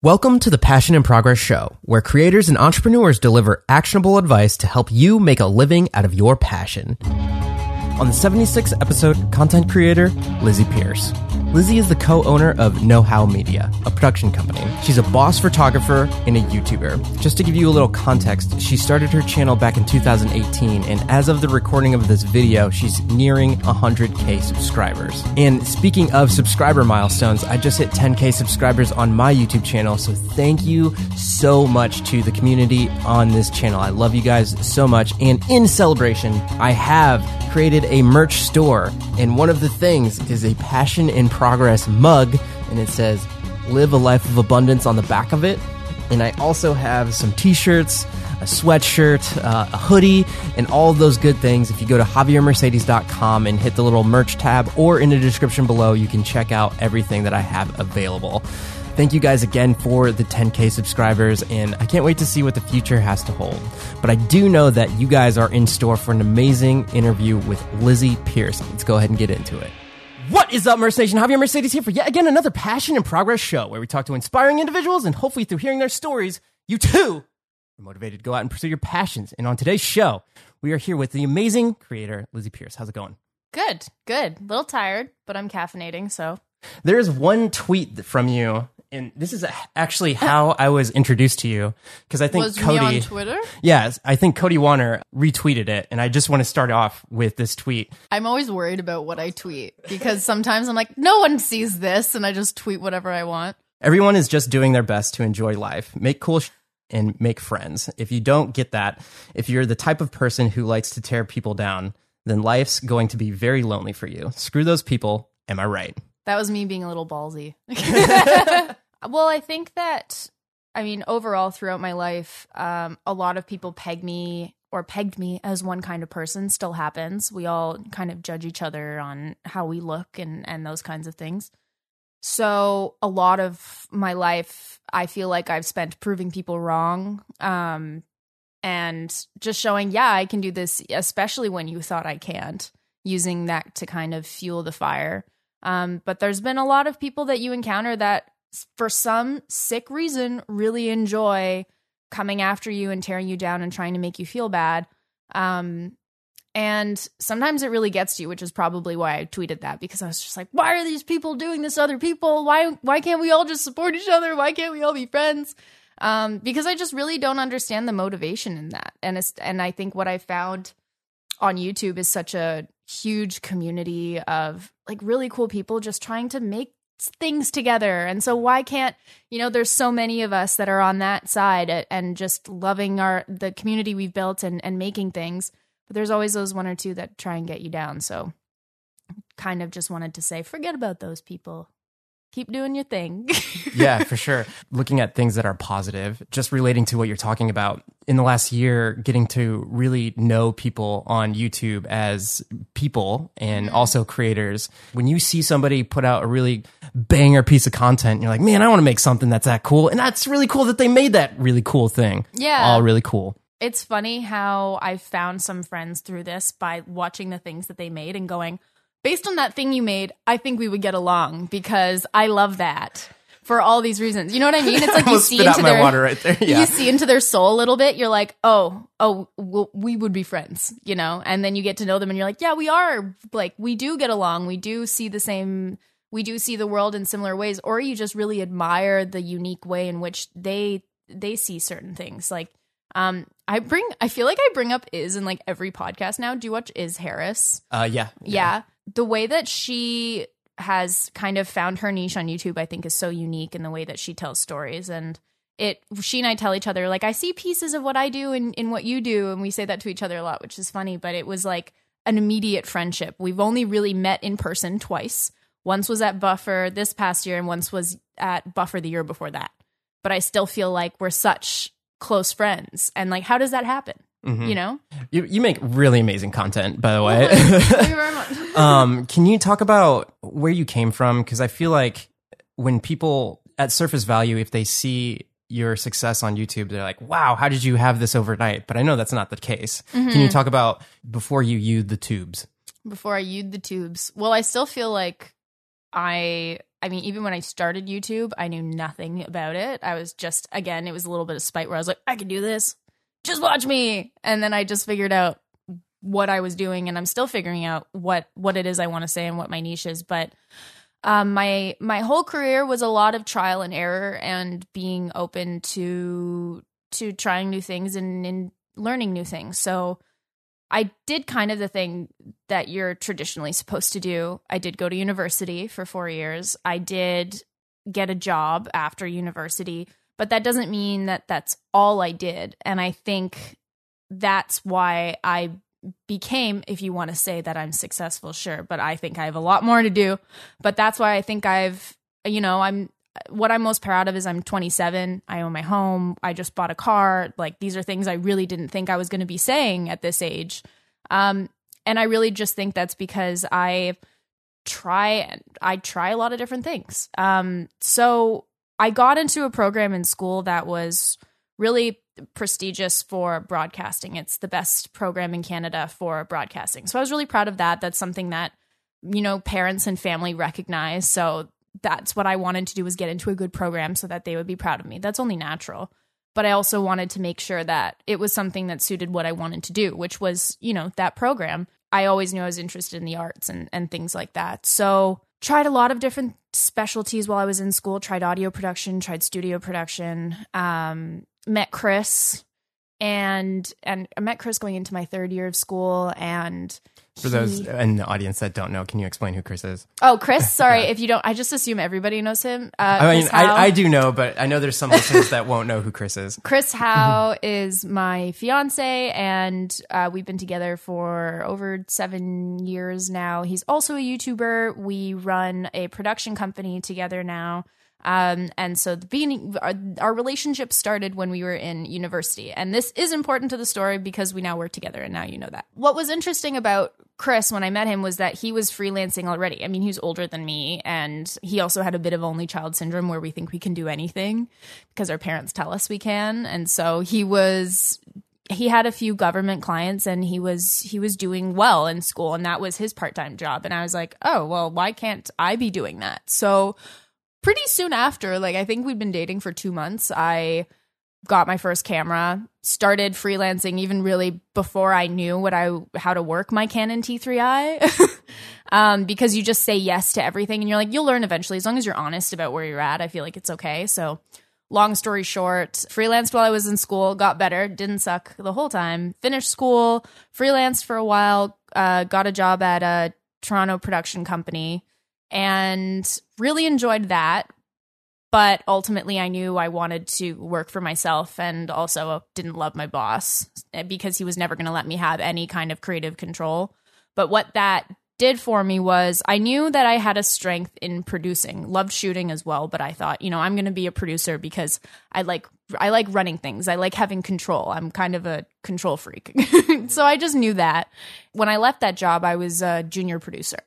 Welcome to the Passion and Progress Show, where creators and entrepreneurs deliver actionable advice to help you make a living out of your passion. On the 76th episode, content creator Lizzie Peirce. Lizzie is the co owner of Know How Media, a production company. She's a boss photographer and a YouTuber. Just to give you a little context, she started her channel back in 2018, and as of the recording of this video, she's nearing 100k subscribers. And speaking of subscriber milestones, I just hit 10k subscribers on my YouTube channel, so thank you so much to the community on this channel. I love you guys so much. And in celebration, I have created a merch store, and one of the things is a passion in progress mug, and it says "Live a life of abundance" on the back of it. And I also have some T-shirts, a sweatshirt, uh, a hoodie, and all of those good things. If you go to JavierMercedes.com and hit the little merch tab, or in the description below, you can check out everything that I have available. Thank you guys again for the 10K subscribers, and I can't wait to see what the future has to hold. But I do know that you guys are in store for an amazing interview with Lizzie Peirce. Let's go ahead and get into it. What is up, Merce Nation? Javier Mercedes here for yet again another Passion and Progress show where we talk to inspiring individuals and hopefully through hearing their stories, you too are motivated to go out and pursue your passions. And on today's show, we are here with the amazing creator, Lizzie Peirce. How's it going? Good, good. A little tired, but I'm caffeinating, so. There is one tweet from you and this is actually how I was introduced to you because I think Was Cody on Twitter? Yes, I think Cody Wanner retweeted it, and I just want to start off with this tweet. I'm always worried about what I tweet because sometimes I'm like, no one sees this, and I just tweet whatever I want. Everyone is just doing their best to enjoy life, make cool sh- and make friends. If you don't get that, if you're the type of person who likes to tear people down, then life's going to be very lonely for you. Screw those people. Am I right? That was me being a little ballsy. well, I think that, I mean, overall throughout my life, um, a lot of people peg me or pegged me as one kind of person still happens. We all kind of judge each other on how we look and, and those kinds of things. So a lot of my life, I feel like I've spent proving people wrong. Um, and just showing, yeah, I can do this, especially when you thought I can't, using that to kind of fuel the fire. Um, but there's been a lot of people that you encounter that, for some sick reason, really enjoy coming after you and tearing you down and trying to make you feel bad. Um, and sometimes it really gets to you, which is probably why I tweeted that because I was just like, why are these people doing this to other people? Why why can't we all just support each other? Why can't we all be friends? Um, because I just really don't understand the motivation in that. And and I think what I found on YouTube is such a huge community of like really cool people just trying to make things together. And so why can't, you know, there's so many of us that are on that side and just loving our the community we've built and and making things. But there's always those one or two that try and get you down. So kind of just wanted to say forget about those people keep doing your thing. yeah, for sure. Looking at things that are positive, just relating to what you're talking about in the last year, getting to really know people on YouTube as people and also creators. When you see somebody put out a really banger piece of content, you're like, man, I want to make something that's that cool. And that's really cool that they made that really cool thing. Yeah. All really cool. It's funny how I found some friends through this by watching the things that they made and going, based on that thing you made, I think we would get along because I love that for all these reasons. You know what I mean? It's like you see into their water right there. Yeah. you see into their soul a little bit. You're like, oh, oh, well, we would be friends, you know. And then you get to know them, and you're like, yeah, we are. Like we do get along. We do see the same. We do see the world in similar ways, or you just really admire the unique way in which they they see certain things. Like, um, I bring. I feel like I bring up is in like every podcast now. Do you watch Iz Harris? Uh, yeah. yeah. yeah the way that she has kind of found her niche on YouTube, I think is so unique in the way that she tells stories. And it, she and I tell each other, like, I see pieces of what I do in, in what you do. And we say that to each other a lot, which is funny, but it was like an immediate friendship. We've only really met in person twice. Once was at Buffer this past year, and once was at Buffer the year before that. But I still feel like we're such close friends. And like, how does that happen? Mm-hmm. You know, you you make really amazing content, by the way. Thank you very much. um, can you talk about where you came from? Because I feel like when people at surface value, if they see your success on YouTube, they're like, "Wow, how did you have this overnight?" But I know that's not the case. Mm-hmm. Can you talk about before you used the tubes? Before I used the tubes, well, I still feel like I I mean, even when I started YouTube, I knew nothing about it. I was just, again, it was a little bit of spite where I was like, I can do this. Just watch me. And then I just figured out what I was doing and I'm still figuring out what what it is I want to say and what my niche is, but um, my my whole career was a lot of trial and error and being open to to trying new things and, and learning new things. So I did kind of the thing that you're traditionally supposed to do. I did go to university for four years. I did get a job after university, but that doesn't mean that that's all I did. And I think that's why I became, if you want to say that I'm successful, sure, but I think I have a lot more to do. But that's why I think I've, you know, I'm what I'm most proud of is I'm 27. I own my home. I just bought a car. Like these are things I really didn't think I was going to be saying at this age. Um, and I really just think that's because I try and I try a lot of different things. Um, so I got into a program in school that was really prestigious for broadcasting. It's the best program in Canada for broadcasting. So I was really proud of that. That's something that you know parents and family recognize. So that's what I wanted to do was get into a good program so that they would be proud of me. That's only natural. But I also wanted to make sure that it was something that suited what I wanted to do, which was, you know, that program. I always knew I was interested in the arts and, and things like that. So tried a lot of different specialties while I was in school, tried audio production, tried studio production, um, met Chris and and I met Chris going into my third year of school and for those in the audience that don't know, can you explain who Chris is? Oh, Chris. Sorry yeah. if you don't. I just assume everybody knows him. Uh, I mean, I, I, do know, but I know there's some listeners that won't know who Chris is. Chris Hau is my fiance, and uh, we've been together for over seven years now. He's also a YouTuber. We run a production company together now. Um, and so the beginning, our, our, relationship started when we were in university. And this is important to the story because we now work together and now you know that. What was interesting about Chris when I met him was that he was freelancing already. I mean, he was older than me and he also had a bit of only child syndrome where we think we can do anything because our parents tell us we can. And so he was he had a few government clients and he was he was doing well in school and that was his part-time job and I was like, "Oh, well, why can't I be doing that?" So pretty soon after, like I think we'd been dating for two months, I got my first camera, started freelancing even really before I knew what I how to work my Canon T3i. um, because you just say yes to everything and you're like, you'll learn eventually as long as you're honest about where you're at. I feel like it's okay. So long story short, freelanced while I was in school, got better, didn't suck the whole time, finished school, freelanced for a while, uh, got a job at a Toronto production company and really enjoyed that. But ultimately, I knew I wanted to work for myself and also didn't love my boss eh, because he was never going to let me have any kind of creative control. But what that did for me was I knew that I had a strength in producing. Loved shooting as well, but I thought, you know, I'm going to be a producer because I like I like running things. I like having control. I'm kind of a control freak. so I just knew that. When I left that job, I was a junior producer.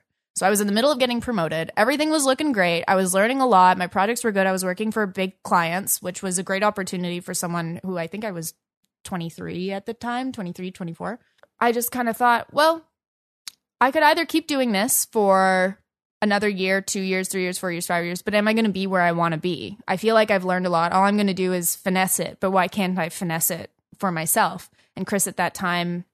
So I was in the middle of getting promoted. Everything was looking great. I was learning a lot. My projects were good. I was working for big clients, which was a great opportunity for someone who I think I was 23 at the time, 23, 24. I just kind of thought, well, I could either keep doing this for another year, two years, three years, four years, five years, but am I going to be where I want to be? I feel like I've learned a lot. All I'm going to do is finesse it, but why can't I finesse it for myself? And Chris at that time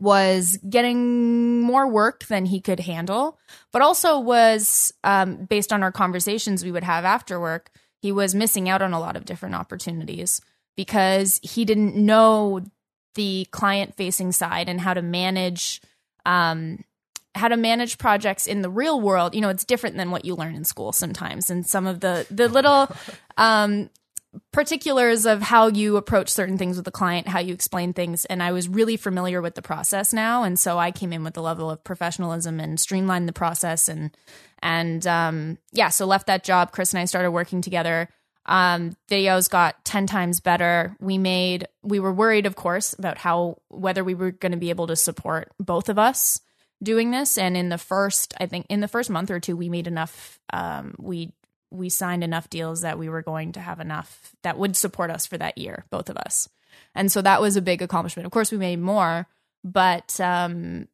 was getting more work than he could handle, but also was um, based on our conversations we would have after work. He was missing out on a lot of different opportunities because he didn't know the client facing side and how to manage um, how to manage projects in the real world you know it's different than what you learn in school sometimes and some of the the little um, particulars of how you approach certain things with the client, how you explain things. And I was really familiar with the process now. And so I came in with a level of professionalism and streamlined the process. And, and, um, yeah, so left that job. Chris and I started working together. Um, videos got 10 times better. We made, we were worried, of course, about how, whether we were going to be able to support both of us doing this. And in the first, I think in the first month or two, we made enough, um, we we signed enough deals that we were going to have enough that would support us for that year, both of us. And so that was a big accomplishment. Of course, we made more, but um,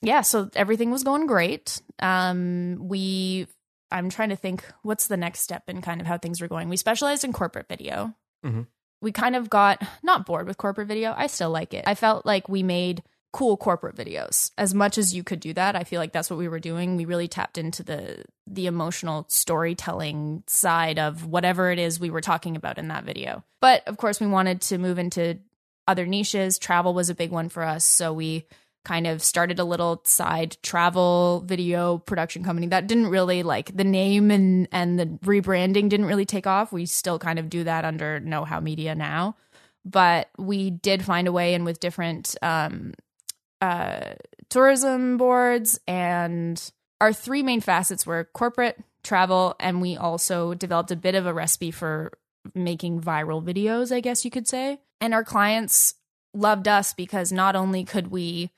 yeah, so everything was going great. Um, we I'm trying to think what's the next step in kind of how things were going. We specialized in corporate video. Mhm. We kind of got not bored with corporate video. I still like it. I felt like we made cool corporate videos as much as you could do that. I feel like that's what we were doing. We really tapped into the the emotional storytelling side of whatever it is we were talking about in that video. But of course, we wanted to move into other niches. Travel was a big one for us, so we kind of started a little side travel video production company that didn't really like the name and and the rebranding didn't really take off. We still kind of do that under Know How Media now, but we did find a way in with different um, uh, tourism boards and our three main facets were corporate travel and we also developed a bit of a recipe for making viral videos i guess you could say and our clients loved us because not only could we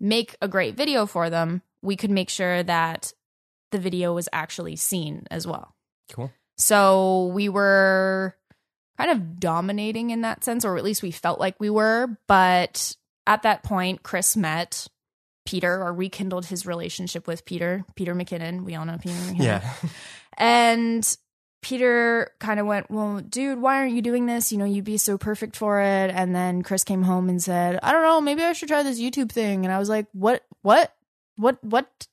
make a great video for them we could make sure that the video was actually seen as well Cool. so we were kind of dominating in that sense, or at least we felt like we were. But at that point, Chris met Peter or rekindled his relationship with Peter, Peter McKinnon. We all know Peter McKinnon. Yeah. And Peter kind of went, Well, dude, why aren't you doing this? You know, you'd be so perfect for it. And then Chris came home and said, I don't know, maybe I should try this YouTube thing. And I was like, What, what, what, what?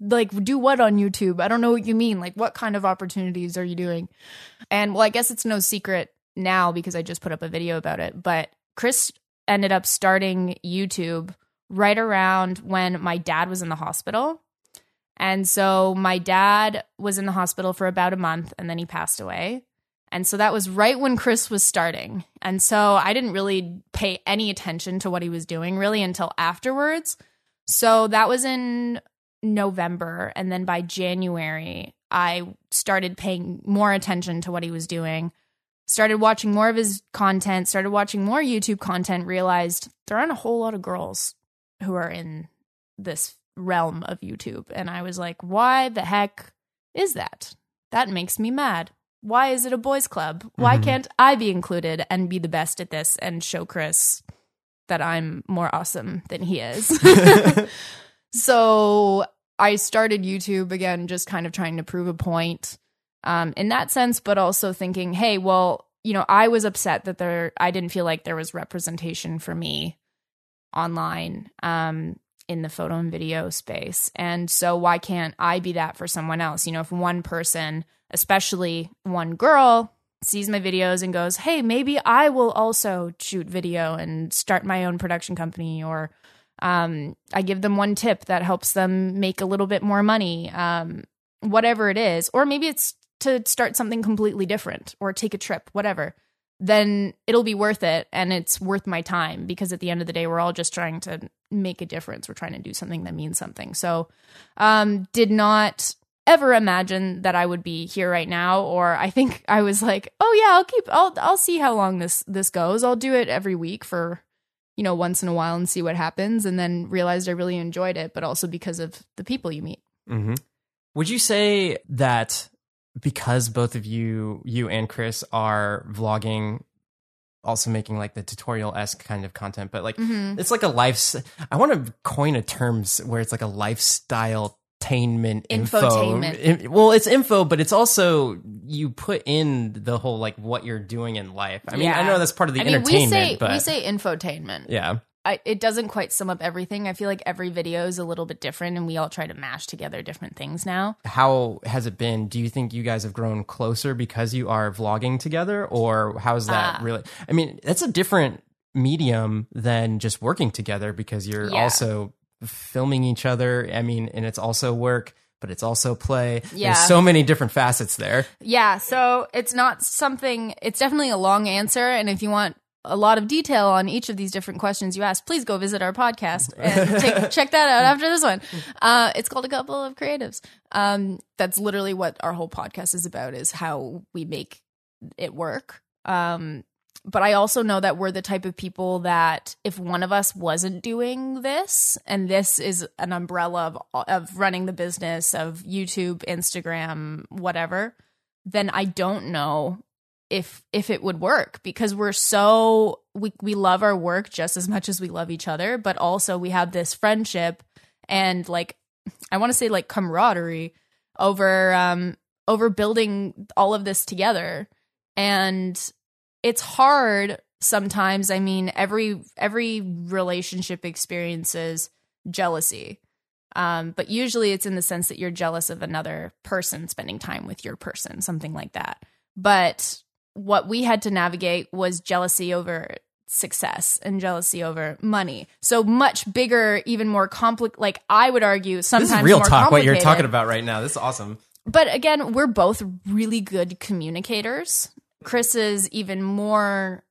Like, do what on YouTube? I don't know what you mean. Like, what kind of opportunities are you doing? And well, I guess it's no secret now because I just put up a video about it. But Chris ended up starting YouTube right around when my dad was in the hospital. And so my dad was in the hospital for about a month and then he passed away. And so that was right when Chris was starting. And so I didn't really pay any attention to what he was doing really until afterwards. So that was in November. And then by January, I started paying more attention to what he was doing, started watching more of his content, started watching more YouTube content, realized there aren't a whole lot of girls who are in this realm of YouTube. And I was like, why the heck is that? That makes me mad. Why is it a boys' club? Why Mhm. can't I be included and be the best at this and show Chris that I'm more awesome than he is? so I started YouTube again, just kind of trying to prove a point um, in that sense, but also thinking, hey, well, you know, I was upset that there, I didn't feel like there was representation for me online um, in the photo and video space. And so why can't I be that for someone else? You know, if one person, especially one girl, sees my videos and goes, hey, maybe I will also shoot video and start my own production company or um, I give them one tip that helps them make a little bit more money, um, whatever it is, or maybe it's to start something completely different or take a trip, whatever, then it'll be worth it and it's worth my time because at the end of the day, we're all just trying to make a difference. We're trying to do something that means something. So, um, did not ever imagine that I would be here right now or I think I was like, "Oh yeah, I'll keep I'll I'll see how long this this goes. I'll do it every week for you know, once in a while and see what happens. And then realized I really enjoyed it, but also because of the people you meet. hmm Would you say that because both of you, you and Chris, are vlogging, also making like the tutorial esque kind of content, but like Mm-hmm. it's like a life. I want to coin a term where it's like a lifestyle tainment info. Infotainment. In- well, it's info, but it's also you put in the whole like what you're doing in life. I mean, I know that's part of the I mean, we entertainment, say but we say infotainment. yeah, I, it doesn't quite sum up everything. I feel like every video is a little bit different, and we all try to mash together different things now. how has it been? Do you think you guys have grown closer because you are vlogging together, or how's that Uh, really? I mean, that's a different medium than just working together because you're Yeah. also filming each other. I mean, and it's also work, but it's also play. Yeah. There's so many different facets there. Yeah, so it's not something. It's definitely a long answer, and if you want a lot of detail on each of these different questions you asked, please go visit our podcast and take, check that out after this one. Uh, it's called a couple of creatives. Um, that's literally what our whole podcast is about: is how we make it work. Um, but I also know that we're the type of people that if one of us wasn't doing this, and this is an umbrella of of running the business of YouTube, Instagram, whatever, then I don't know if if it would work because we're so we we love our work just as much as we love each other, but also we have this friendship and like I want to say like camaraderie over um over building all of this together. And it's hard sometimes. I mean every every relationship experiences jealousy um, but usually it's in the sense that you're jealous of another person spending time with your person something like that. But what we had to navigate was jealousy over success and jealousy over money so much bigger even more complex like i would argue sometimes This is real talk. What you're talking about right now. This is awesome. but again, we're both really good communicators. Chris is even more,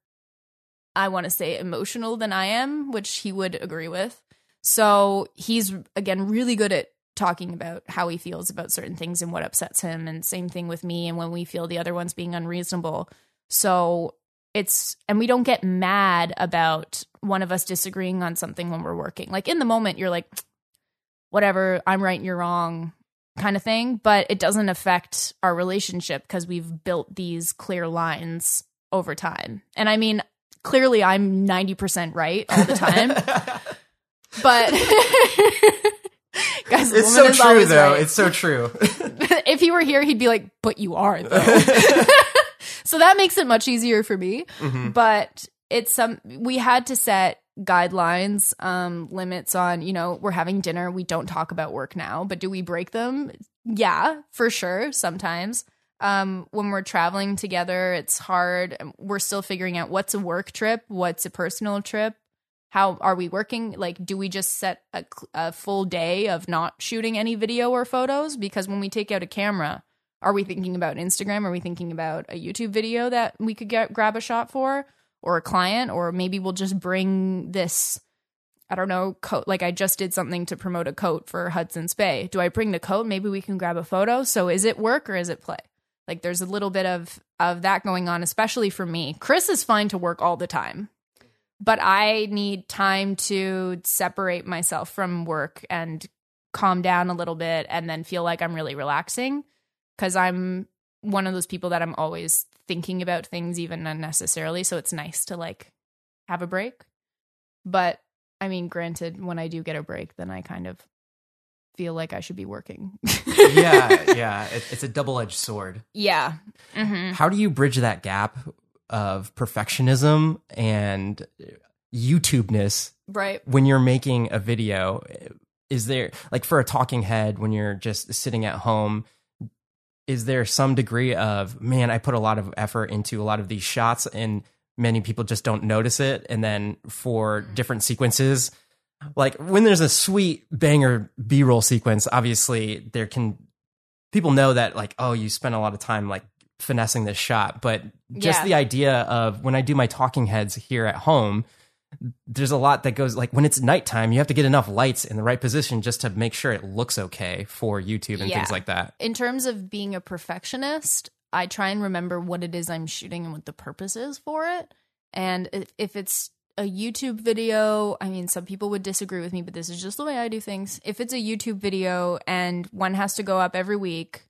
I want to say, emotional than I am, which he would agree with. So he's, again, really good at talking about how he feels about certain things and what upsets him. And same thing with me. And when we feel the other one's being unreasonable. So it's, and we don't get mad about one of us disagreeing on something when we're working. Like in the moment, you're like, whatever, I'm right, you're wrong kind of thing, but it doesn't affect our relationship because we've built these clear lines over time. And I mean, clearly I'm 90% right all the time, but guys, It's so true, though. right. It's so true. if he were here, he'd be like, but you are though. so that makes it much easier for me. Mhm. But it's some, we had to set guidelines, um, limits on, you know, we're having dinner. We don't talk about work now, but do we break them? Yeah, for sure. Sometimes. Um, when we're traveling together, it's hard. We're still figuring out what's a work trip, what's a personal trip. How are we working? Like, do we just set a, a full day of not shooting any video or photos? Because when we take out a camera, are we thinking about Instagram? Are we thinking about a YouTube video that we could get grab a shot for, or a client, or maybe we'll just bring this. I don't know, coat. Like I just did something to promote a coat for Hudson's Bay. Do I bring the coat? Maybe we can grab a photo. So is it work or is it play? Like there's a little bit of of that going on, especially for me. Chris is fine to work all the time, but I need time to separate myself from work and calm down a little bit, and then feel like I'm really relaxing because I'm one of those people that I'm always thinking about things even unnecessarily. So it's nice to like have a break. But I mean, granted, when I do get a break, then I kind of feel like I should be working. yeah, yeah. It, it's a double edged sword. yeah. hmm How do you bridge that gap of perfectionism and YouTubeness Right. when you're making a video? Is there, like, for a talking head, when you're just sitting at home, is there some degree of, man, I put a lot of effort into a lot of these shots and many people just don't notice it? And then for mm-hmm. different sequences, oh. like when there's a sweet banger B roll sequence, obviously there can people know that like oh you spent a lot of time like finessing this shot, but just Yeah. the idea of when I do my talking heads here at home, there's a lot that goes like when it's nighttime, you have to get enough lights in the right position just to make sure it looks okay for YouTube and Yeah. things like that. In terms of being a perfectionist, I try and remember what it is I'm shooting and what the purpose is for it. And if, if it's a YouTube video, I mean, some people would disagree with me, but this is just the way I do things. If it's a YouTube video and one has to go up every week,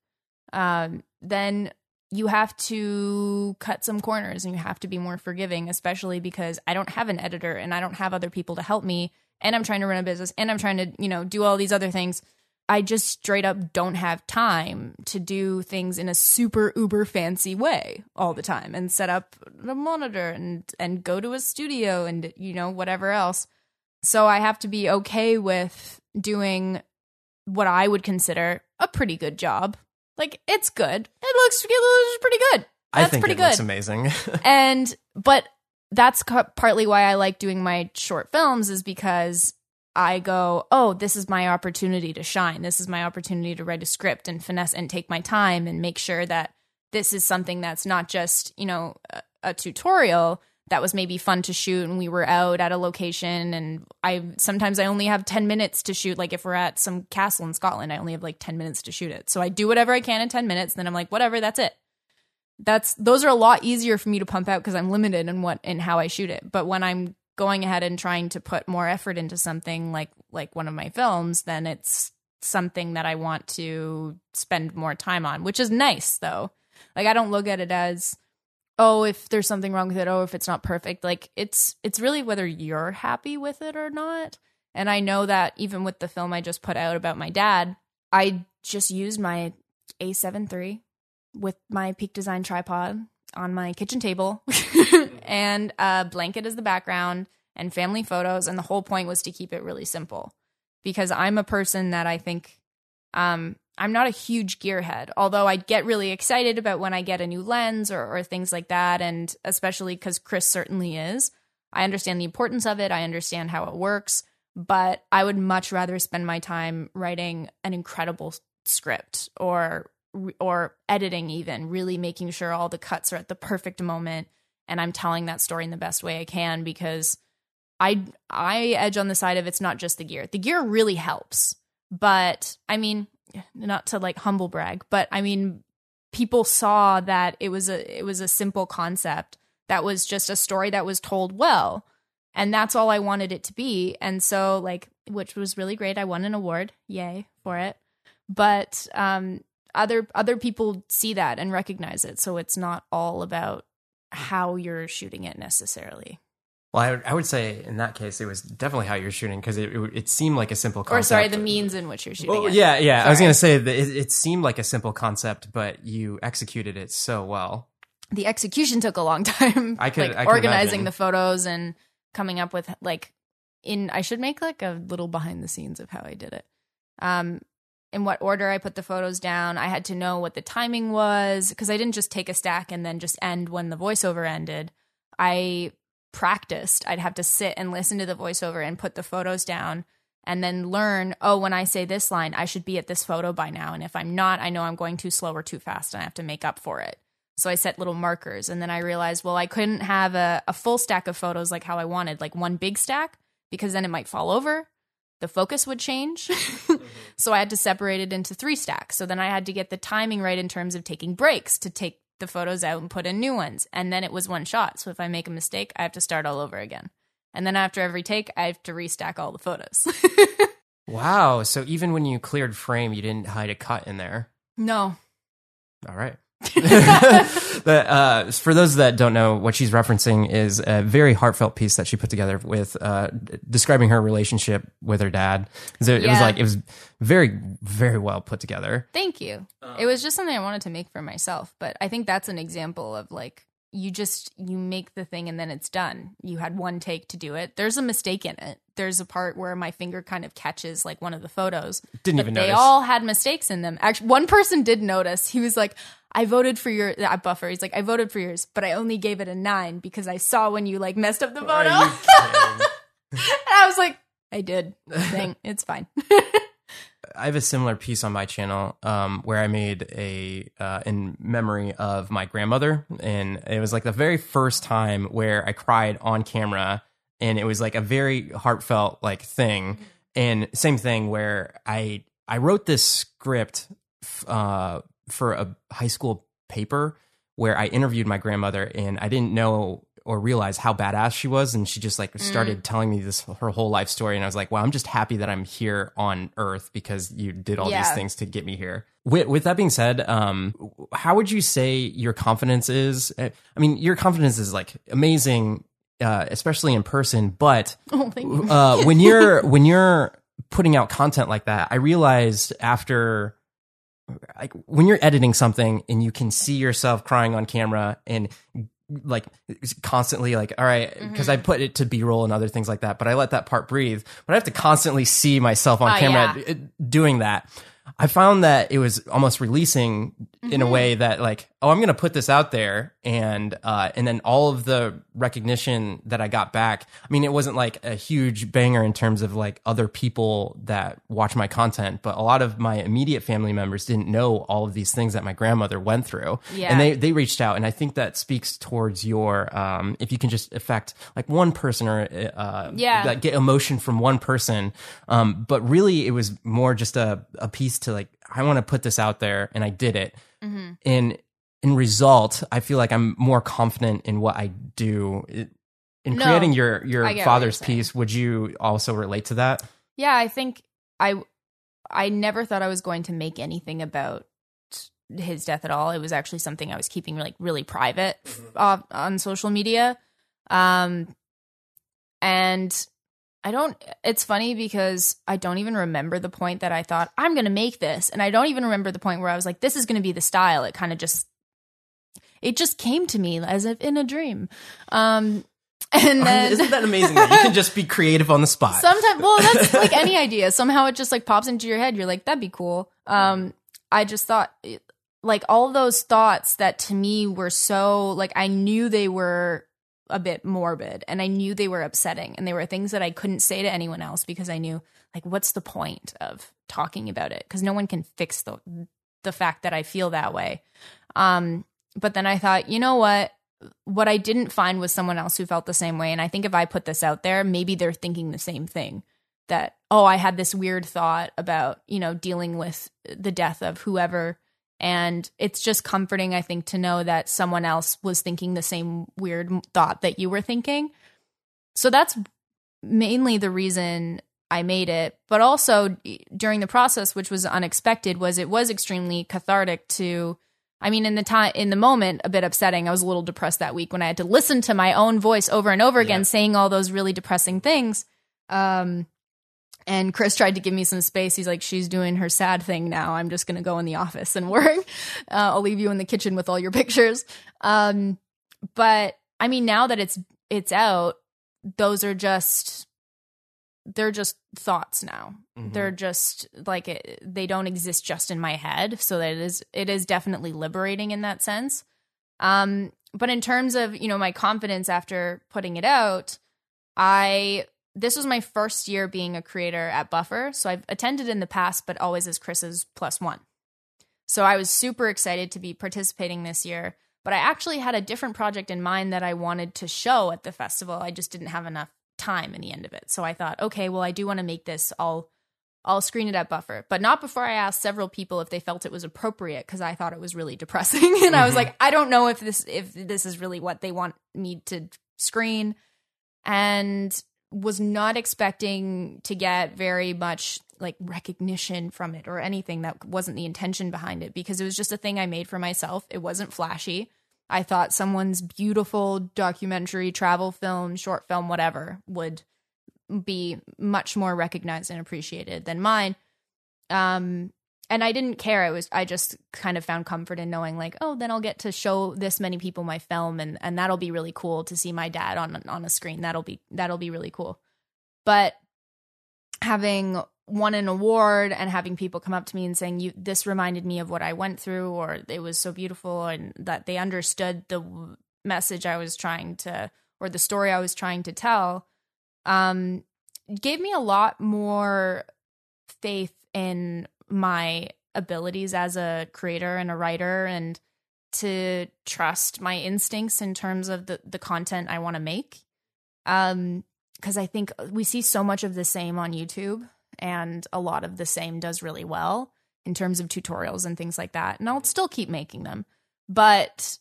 um, then you have to cut some corners and you have to be more forgiving, especially because I don't have an editor and I don't have other people to help me. And I'm trying to run a business and I'm trying to, you know, do all these other things. I just straight up don't have time to do things in a super uber fancy way all the time and set up a monitor and and go to a studio and you know whatever else. So I have to be okay with doing what I would consider a pretty good job. Like it's good. It looks it looks pretty good. I That's think pretty it good looks amazing. and but that's partly why I like doing my short films is because I go, oh, this is my opportunity to shine. This is my opportunity to write a script and finesse and take my time and make sure that this is something that's not just you know a, a tutorial that was maybe fun to shoot and we were out at a location and I sometimes I only have 10 minutes to shoot like if we're at some castle in Scotland I only have like 10 minutes to shoot it. So I do whatever I can in 10 minutes then I'm like whatever that's it that's those are a lot easier for me to pump out because I'm limited in what in how I shoot it. But when I'm going ahead and trying to put more effort into something like like one of my films, then it's something that I want to spend more time on, which is nice though. Like I don't look at it as oh if there's something wrong with it, oh if it's not perfect. Like it's it's really whether you're happy with it or not. And I know that even with the film I just put out about my dad, I just used my A7 III with my Peak Design tripod on my kitchen table and a blanket as the background and family photos. And the whole point was to keep it really simple because I'm a person that I think um, I'm not a huge gearhead, although I get really excited about when I get a new lens or, or things like that. And especially because Chris certainly is. I understand the importance of it, I understand how it works, but I would much rather spend my time writing an incredible script or or editing even really making sure all the cuts are at the perfect moment and I'm telling that story in the best way I can because I I edge on the side of it's not just the gear. The gear really helps. But I mean, not to like humble brag, but I mean people saw that it was a it was a simple concept that was just a story that was told well. And that's all I wanted it to be. And so like which was really great. I won an award. Yay for it. But um other other people see that and recognize it. So it's not all about how you're shooting it necessarily. Well, I would, I would say in that case, it was definitely how you're shooting because it, it, it seemed like a simple concept. Or sorry, the means in which you're shooting. Well, it. yeah, yeah. Sorry. I was going to say that it, it seemed like a simple concept, but you executed it so well. The execution took a long time. I could- like I could organizing imagine. the photos and coming up with like in. I should make like a little behind the scenes of how I did it. Um, in what order I put the photos down. I had to know what the timing was because I didn't just take a stack and then just end when the voiceover ended. I practiced. I'd have to sit and listen to the voiceover and put the photos down and then learn, oh, when I say this line, I should be at this photo by now. And if I'm not, I know I'm going too slow or too fast and I have to make up for it. So I set little markers and then I realized, well, I couldn't have a, a full stack of photos like how I wanted, like one big stack, because then it might fall over. The focus would change. so I had to separate it into three stacks. So then I had to get the timing right in terms of taking breaks to take the photos out and put in new ones. And then it was one shot. So if I make a mistake, I have to start all over again. And then after every take, I have to restack all the photos. Wow. So even when you cleared frame, you didn't hide a cut in there. no. All right. the, uh, for those that don't know, what she's referencing is a very heartfelt piece that she put together with uh, describing her relationship with her dad. So It was like it was very, very well put together. Thank you. it was just something I wanted to make for myself, but I think that's an example of like you just you make the thing and then it's done. You had one take to do it. There's a mistake in it. There's a part where my finger kind of catches like one of the photos. Didn't but even they notice. They all had mistakes in them. Actually, one person did notice. He was like, "I voted for your uh, buffer." He's like, "I voted for yours, but I only gave it a nine because I saw when you like messed up the photo." Are you kidding? and I was like, "I did. Thing. It's fine." I have a similar piece on my channel um, where I made a uh, in memory of my grandmother, and it was like the very first time where I cried on camera, and it was like a very heartfelt like thing. And same thing where I I wrote this script uh, for a high school paper where I interviewed my grandmother, and I didn't know or realize how badass she was, and she just like started telling me this her whole life story, and I was like, wow, I'm just happy that I'm here on Earth because you did all these things to get me here. With, with that being said, um, how would you say your confidence is? Uh, I mean, your confidence is like amazing, uh, especially in person, but oh, you. uh, when you're when you're putting out content like that, I realized after like when you're editing something and you can see yourself crying on camera and like constantly like all right mm-hmm. because i put it to b-roll and other things like that but i let that part breathe but i have to constantly see myself on Oh, camera yeah. doing that. I found that it was almost releasing in a mm-hmm. way that like oh i'm gonna put this out there and uh and then all of the recognition that i got back i mean it wasn't like a huge banger in terms of like other people that watch my content but a lot of my immediate family members didn't know all of these things that my grandmother went through Yeah. and they they reached out and i think that speaks towards your um if you can just affect like one person or uh Yeah. like get emotion from one person um but really it was more just a a piece to like i want to put this out there and i did it Mm-hmm. and in result i feel like i'm more confident in what i do in No, creating your your I get what father's piece would you also relate to that Yeah, I think I I never thought I was going to make anything about his death at all. It was actually something I was keeping like really private uh, on social media. Um and I don't it's funny because I don't even remember the point that I thought I'm going to make this and I don't even remember the point where I was like this is going to be the style. It kind of just it just came to me as if in a dream. Um and then Isn't that amazing that you can just be creative on the spot? sometimes well that's like any idea. Somehow it just like pops into your head. You're like that'd be cool. Um i just thought like all those thoughts that to me were so like i knew they were a bit morbid and i knew they were upsetting and they were things that i couldn't say to anyone else because i knew like what's the point of talking about it? Because no one can fix the the fact that i feel that way. Um but then i thought you know what what I didn't find was someone else who felt the same way. And I think if I put this out there, maybe they're thinking the same thing that, oh, I had this weird thought about, you know, dealing with the death of whoever. And it's just comforting, I think, to know that someone else was thinking the same weird thought that you were thinking. So that's mainly the reason I made it. But also during the process, which was unexpected, was it was extremely cathartic to I mean, in the time, in the moment, a bit upsetting. I was a little depressed that week when I had to listen to my own voice over and over again, Yeah. saying all those really depressing things. Um, and Chris tried to give me some space. He's like, "She's doing her sad thing now. I'm just gonna go in the office and work. Uh, I'll leave you in the kitchen with all your pictures." Um, but I mean, now that it's it's out, those are just they're just thoughts now. Mhm. they're just like it, they don't exist just in my head. So that it is it is definitely liberating in that sense. Um but in terms of you know my confidence after putting it out i this was my first year being a creator at buffer. So i've attended in the past but always as chris's plus one. So i was super excited to be participating this year but i actually had a different project in mind that i wanted to show at the festival. I just didn't have enough time in the end of it. So i thought okay well i do want to make this. All I'll screen it at Buffer, but not before I asked several people if they felt it was appropriate because I thought it was really depressing, and I was mm-hmm. like, I don't know if this if this is really what they want me to screen, and was not expecting to get very much like recognition from it or anything that wasn't the intention behind it because it was just a thing I made for myself. It wasn't flashy. I thought someone's beautiful documentary, travel film, short film, whatever would be much more recognized and appreciated than mine. Um, and I didn't care. It was I just kind of found comfort in knowing like, oh, then I'll get to show this many people my film, and and that'll be really cool to see my dad on on a screen. That'll be that'll be really cool. But having won an award and having people come up to me and saying you this reminded me of what I went through or it was so beautiful and that they understood the message I was trying to or the story I was trying to tell um gave me a lot more faith in my abilities as a creator and a writer and to trust my instincts in terms of the the content I want to make. Um because I think we see so much of the same on YouTube and a lot of the same does really well in terms of tutorials and things like that. And I'll still keep making them but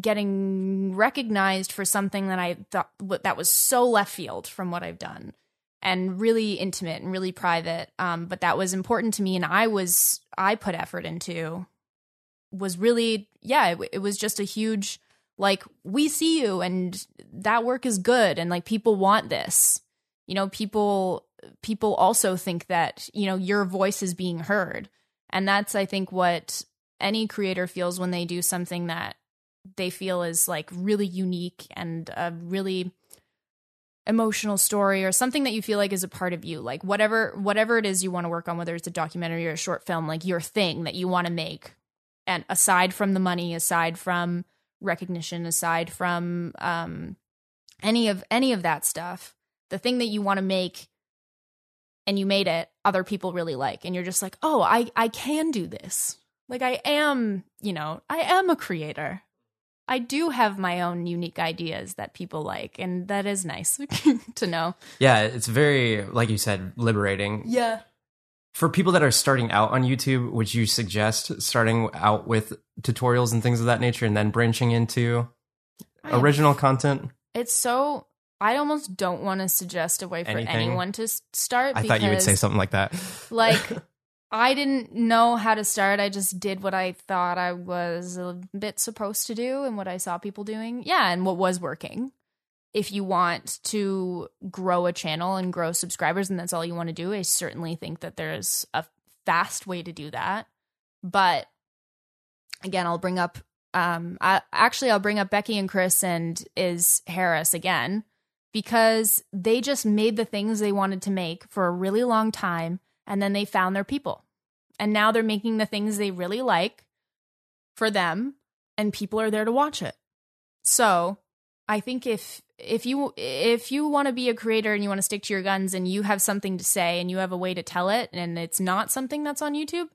getting recognized for something that I thought that was so left field from what I've done and really intimate and really private um but that was important to me and I was I put effort into was really yeah it, it was just a huge like we see you and that work is good and like people want this. You know people people also think that you know your voice is being heard. And that's i think what any creator feels when they do something that they feel is like really unique and a really emotional story or something that you feel like is a part of you. Like whatever whatever it is you want to work on whether it's a documentary or a short film like your thing that you want to make. And aside from the money aside from recognition aside from um any of any of that stuff the thing that you want to make and you made it other people really like. And you're just like oh i i can do this. Like i am you know i am a creator. I do have my own unique ideas that people like and that is nice to know. Yeah, it's very, like you said, liberating. yeah. For people that are starting out on YouTube, would you suggest starting out with tutorials and things of that nature and then branching into original content? it's so i almost don't want to suggest a way for Anything? anyone to s- start I thought you would say something like that. like I didn't know how to start. I just did what I thought I was a bit supposed to do and what I saw people doing. Yeah, and what was working. if you want to grow a channel and grow subscribers and that's all you want to do, I certainly think that there's a fast way to do that. But again, I'll bring up um I, actually I'll bring up Becky and Chris and Iz Harris again because they just made the things they wanted to make for a really long time and then they found their people. And now they're making the things they really like for them and people are there to watch it. So, I think if if you if you want to be a creator and you want to stick to your guns and you have something to say and you have a way to tell it and it's not something that's on YouTube,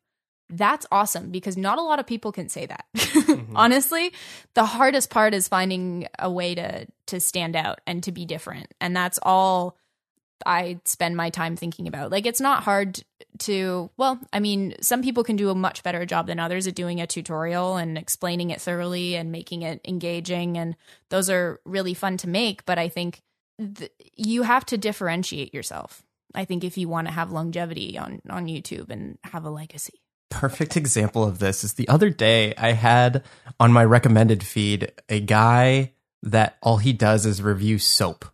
that's awesome because not a lot of people can say that. Mm-hmm. Honestly, the hardest part is finding a way to to stand out and to be different. And that's all I spend my time thinking about. Like it's not hard to well, I mean, some people can do a much better job than others at doing a tutorial and explaining it thoroughly and making it engaging and those are really fun to make, but I think th- you have to differentiate yourself. I think if you want to have longevity on on YouTube and have a legacy perfect example of this is the other day I had on my recommended feed a guy that all he does is review soap.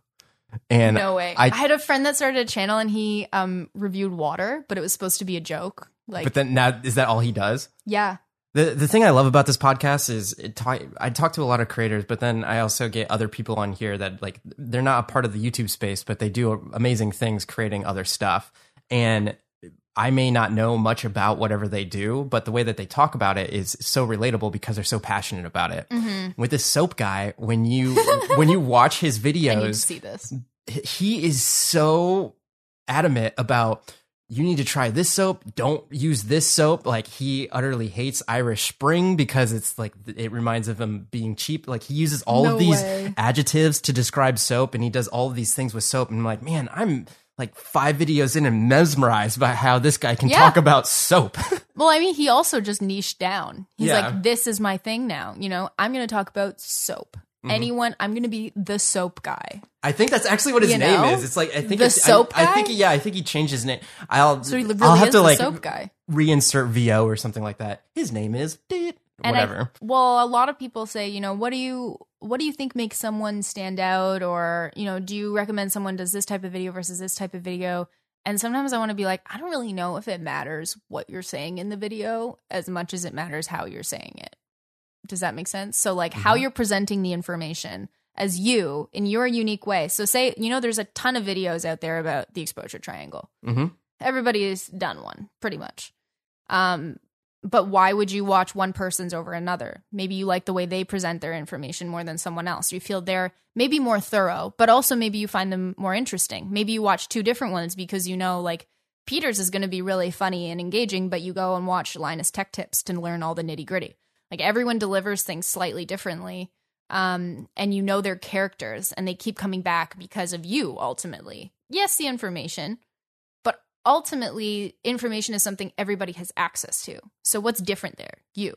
And no way. I, I, had a friend that started a channel and he um reviewed water, but it was supposed to be a joke. Like But then now is that all he does? Yeah. The the thing I love about this podcast is talk, I talk to a lot of creators, but then I also get other people on here that like they're not a part of the YouTube space, but they do amazing things creating other stuff. And I may not know much about whatever they do, but the way that they talk about it is so relatable because they're so passionate about it. Mm-hmm. With this soap guy, when you when you watch his videos, see this. He is so adamant about you need to try this soap. Don't use this soap. Like he utterly hates Irish Spring because it's like it reminds of him being cheap. Like he uses all no of these way. adjectives to describe soap, and he does all of these things with soap. And I'm like, man, I'm like five videos in and mesmerized by how this guy can yeah. talk about soap. well, I mean, he also just niched down. He's yeah. like, this is my thing now. You know, I'm going to talk about soap. Mm-hmm. Anyone, I'm going to be the soap guy. I think that's actually what his you name know? is. It's like I think the soap I, guy. I think yeah, I think he changed his name. I'll so he really I'll have to like soap guy. reinsert VO or something like that. His name is and whatever. I, well, a lot of people say, you know, what do you what do you think makes someone stand out, or you know, do you recommend someone does this type of video versus this type of video? And sometimes I want to be like, I don't really know if it matters what you're saying in the video as much as it matters how you're saying it. Does that make sense? So, like, mm-hmm. how you're presenting the information as you in your unique way. So, say, you know, there's a ton of videos out there about the exposure triangle. Mm-hmm. Everybody's done one, pretty much. Um, but why would you watch one person's over another? Maybe you like the way they present their information more than someone else. You feel they're maybe more thorough, but also maybe you find them more interesting. Maybe you watch two different ones because you know, like, Peter's is going to be really funny and engaging, but you go and watch Linus Tech Tips to learn all the nitty gritty. Like, everyone delivers things slightly differently. Um, and you know their characters, and they keep coming back because of you ultimately. Yes, the information, ultimately information is something everybody has access to. So what's different there? You.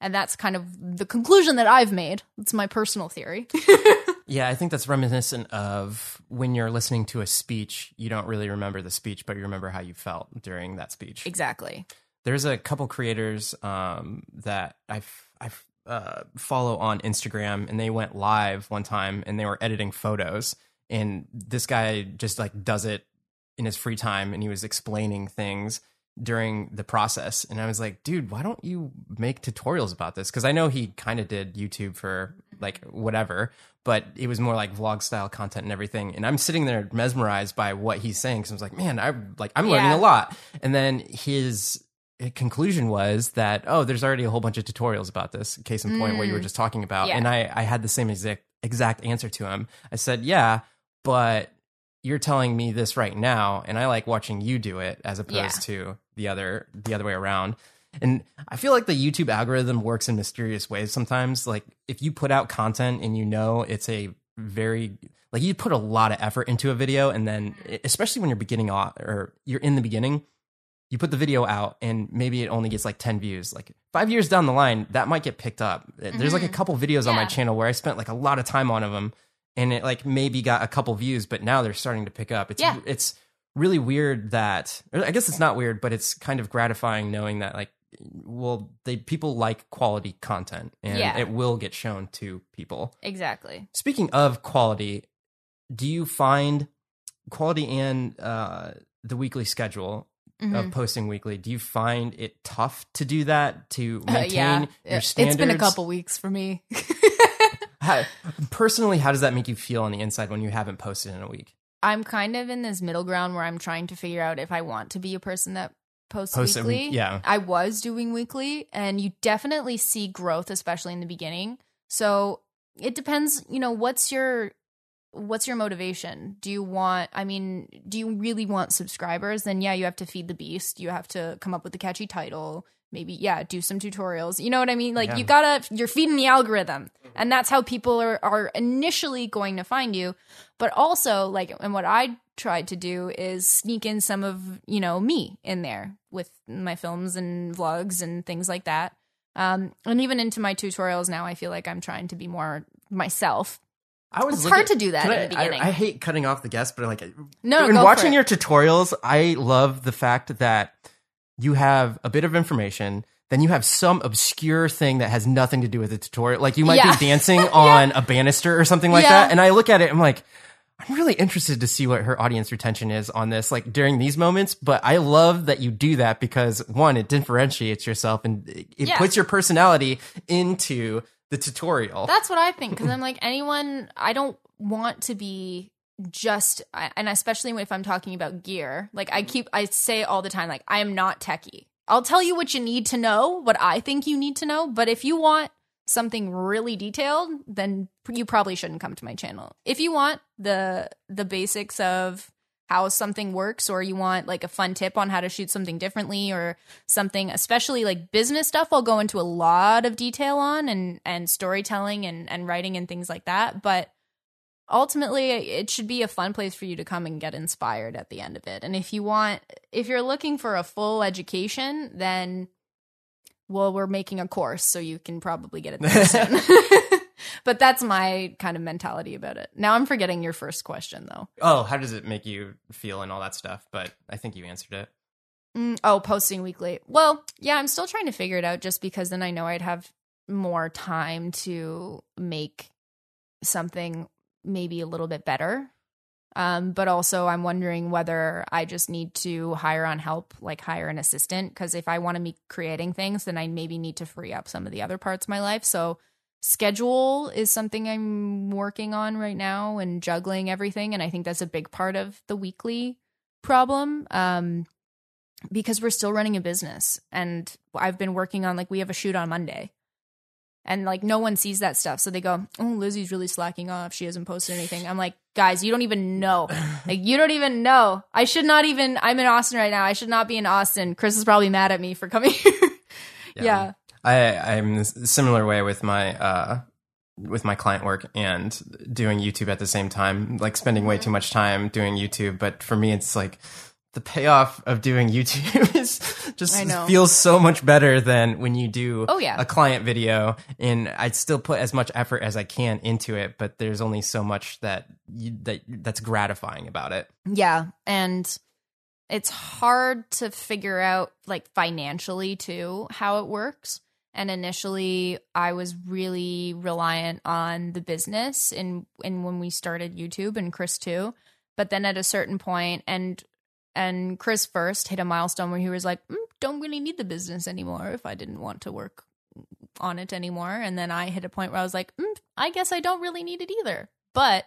And that's kind of the conclusion that I've made. It's my personal theory. yeah, I think that's reminiscent of when you're listening to a speech, you don't really remember the speech, but you remember how you felt during that speech. Exactly. There's a couple creators um, that I I uh, follow on Instagram, and they went live one time, and they were editing photos, and this guy just like does it in his free time and he was explaining things during the process and i was like dude why don't you make tutorials about this because i know he kind of did youtube for like whatever but it was more like vlog style content and everything and i'm sitting there mesmerized by what he's saying because i was like man i like i'm learning yeah. a lot and then his conclusion was that oh there's already a whole bunch of tutorials about this case in point mm. what you were mm. just talking about yeah. and i i had the same exact exact answer to him i said yeah but you're telling me this right now and I like watching you do it as opposed yeah. to the other the other way around. And I feel like the YouTube algorithm works in mysterious ways sometimes. Like if you put out content and you know it's a very like you put a lot of effort into a video and then especially when you're beginning off or you're in the beginning, you put the video out and maybe it only gets like 10 views. Like 5 years down the line, that might get picked up. Mm-hmm. There's like a mm-hmm. couple videos yeah. on my channel where I spent like a lot of time on of them and it like maybe got a couple views, but now they're starting to pick up. It's yeah. it's really weird that I guess it's not weird, but it's kind of gratifying knowing that like well, they people like quality content, and Yeah. it will get shown to people. Exactly. Speaking of quality, do you find quality and uh, the weekly schedule Mhm. of posting weekly? Do you find it tough to do that to Uh, maintain yeah, your standards? it's been a couple weeks for me. How, personally, how does that make you feel on the inside when you haven't posted in a week? I'm kind of in this middle ground where I'm trying to figure out if I want to be a person that posts Post weekly. week- yeah. I was doing weekly, and you definitely see growth, especially in the beginning. So it depends, you know, what's your what's your motivation? Do you want I mean, do you really want subscribers? Then yeah, you have to feed the beast. You have to come up with a catchy title. Maybe, yeah, do some tutorials. You know what I mean? Like Yeah. you gotta you're feeding the algorithm. And that's how people are are initially going to find you. But also, like and what I tried to do is sneak in some of, you know, me in there with my films and vlogs and things like that. Um, and even into my tutorials now, I feel like I'm trying to be more myself. I was It's looking- hard to do that Can in I, the beginning. I, I hate cutting off the guest, but i like No, in watching your tutorials, I love the fact that you have a bit of information, then you have some obscure thing that has nothing to do with the tutorial. Like you might Yeah. be dancing on a banister or something like Yeah. that, and I look at it, I'm like. I'm really interested to see what her audience retention is on this, like during these moments. But I love that you do that because one, it differentiates yourself and it Yeah. puts your personality into the tutorial. That's what I think because I'm like anyone. I don't want to be just, and especially if I'm talking about gear. Like I mm-hmm. keep, I say all the time, like I am not techie. I'll tell you what you need to know, what I think you need to know. But if you want something really detailed, then you probably shouldn't come to my channel. If you want the the basics of how something works or you want like a fun tip on how to shoot something differently or something especially like business stuff I'll go into a lot of detail on and and storytelling and and writing and things like that but ultimately it should be a fun place for you to come and get inspired at the end of it and if you want if you're looking for a full education then well we're making a course so you can probably get it there soon but that's my kind of mentality about it now i'm forgetting your first question though oh, how does it make you feel and all that stuff? But I think you answered it. Mm, oh, posting weekly. Well, yeah, I'm still trying to figure it out just because then I know I'd have more time to make something maybe a little bit better. Um, but also, I'm wondering whether I just need to hire on help, like hire an assistant. Because if I want to be creating things, then I maybe need to free up some of the other parts of my life. So, schedule is something I'm working on right now and juggling everything. And I think that's a big part of the weekly problem. Um, because we're still running a business and I've been working on like we have a shoot on Monday. And like no one sees that stuff. So they go, Oh, Lizzie's really slacking off. She hasn't posted anything. I'm like, guys, you don't even know. Like you don't even know. I should not even I'm in Austin right now. I should not be in Austin. Chris is probably mad at me for coming here. yeah. I I'm a similar way with my uh with my client work and doing YouTube at the same time, like spending way too much time doing YouTube. But for me, it's like the payoff of doing YouTube is just feels so much better than when you do Oh, yeah. a client video. And I still put as much effort as I can into it, but there's only so much that you, that that's gratifying about it. Yeah. And it's hard to figure out, like, financially, too, how it works. And initially, I was really reliant on the business and, and when we started YouTube and Chris too. But then at a certain point, and and Chris first hit a milestone where he was like, mm, "Don't really need the business anymore." If I didn't want to work on it anymore, and then I hit a point where I was like, mm, "I guess I don't really need it either." But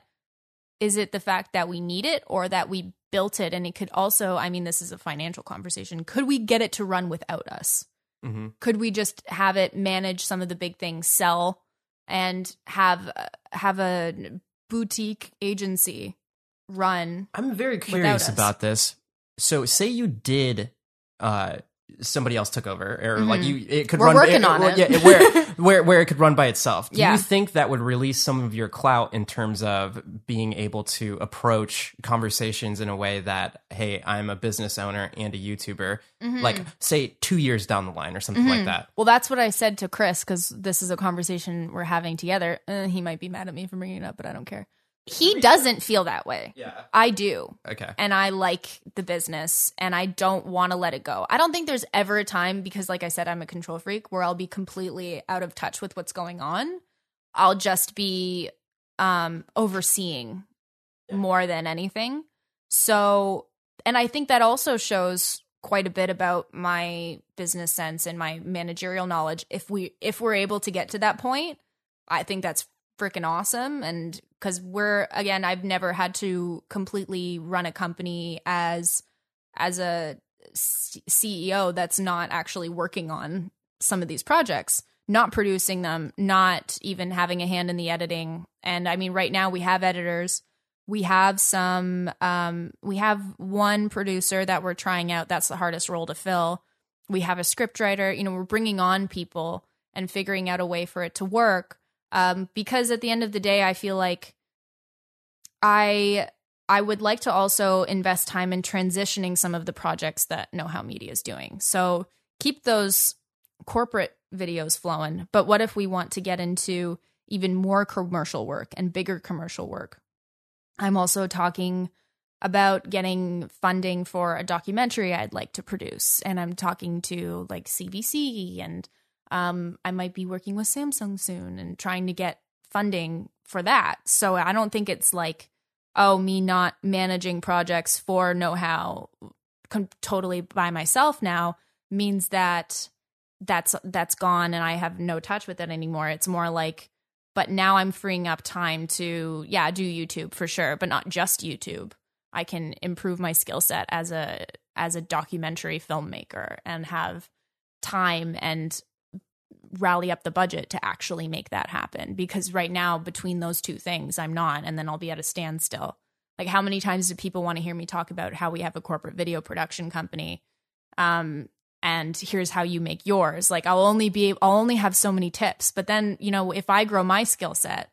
is it the fact that we need it or that we built it and it could also i mean this is a financial conversation could we get it to run without us Mm-hmm. could we just have it manage some of the big things sell and have have a boutique agency run I'm very curious about this. So, say you did, uh, somebody else took over, or like Mhm. you, it could We're run. working on or- it. Yeah, where where where it could run by itself. Do Yeah. you think that would release some of your clout in terms of being able to approach conversations in a way that, hey, I'm a business owner and a YouTuber, Mhm. like say two years down the line or something like Mhm. that. well that's what i said to chris because this is a conversation we're having together uh, he might be mad at me for bringing it up but i don't care he doesn't feel that way. Yeah. I do. Okay. and I like the business and I don't want to let it go. I don't think there's ever a time because like I said I'm a control freak where I'll be completely out of touch with what's going on. I'll just be um overseeing more than anything. So and I think that also shows quite a bit about my business sense and my managerial knowledge if we if we're able to get to that point. I think that's freaking awesome and because we're again i've never had to completely run a company as as a C- ceo that's not actually working on some of these projects not producing them not even having a hand in the editing. And i mean right now we have editors. We have some um we have one producer that we're trying out that's the hardest role to fill. We have a script writer you know we're bringing on people and figuring out a way for it to work um, because at the end of the day, I feel like I I would like to also invest time in transitioning some of the projects that Know How Media is doing. So keep those corporate videos flowing. But what if we want to get into even more commercial work and bigger commercial work? I'm also talking about getting funding for a documentary I'd like to produce. And I'm talking to like CBC and um, I might be working with Samsung soon and trying to get funding for that. So I don't think it's like, oh, me not managing projects for know how com- totally by myself now means that that's that's gone and I have no touch with it anymore. It's more like, but now I'm freeing up time to yeah do YouTube for sure, but not just YouTube. I can improve my skill set as a as a documentary filmmaker and have time and rally up the budget to actually make that happen because right now between those two things I'm not and then I'll be at a standstill. Like how many times do people want to hear me talk about how we have a corporate video production company um and here's how you make yours. Like I'll only be I'll only have so many tips. But then, you know, if I grow my skill set,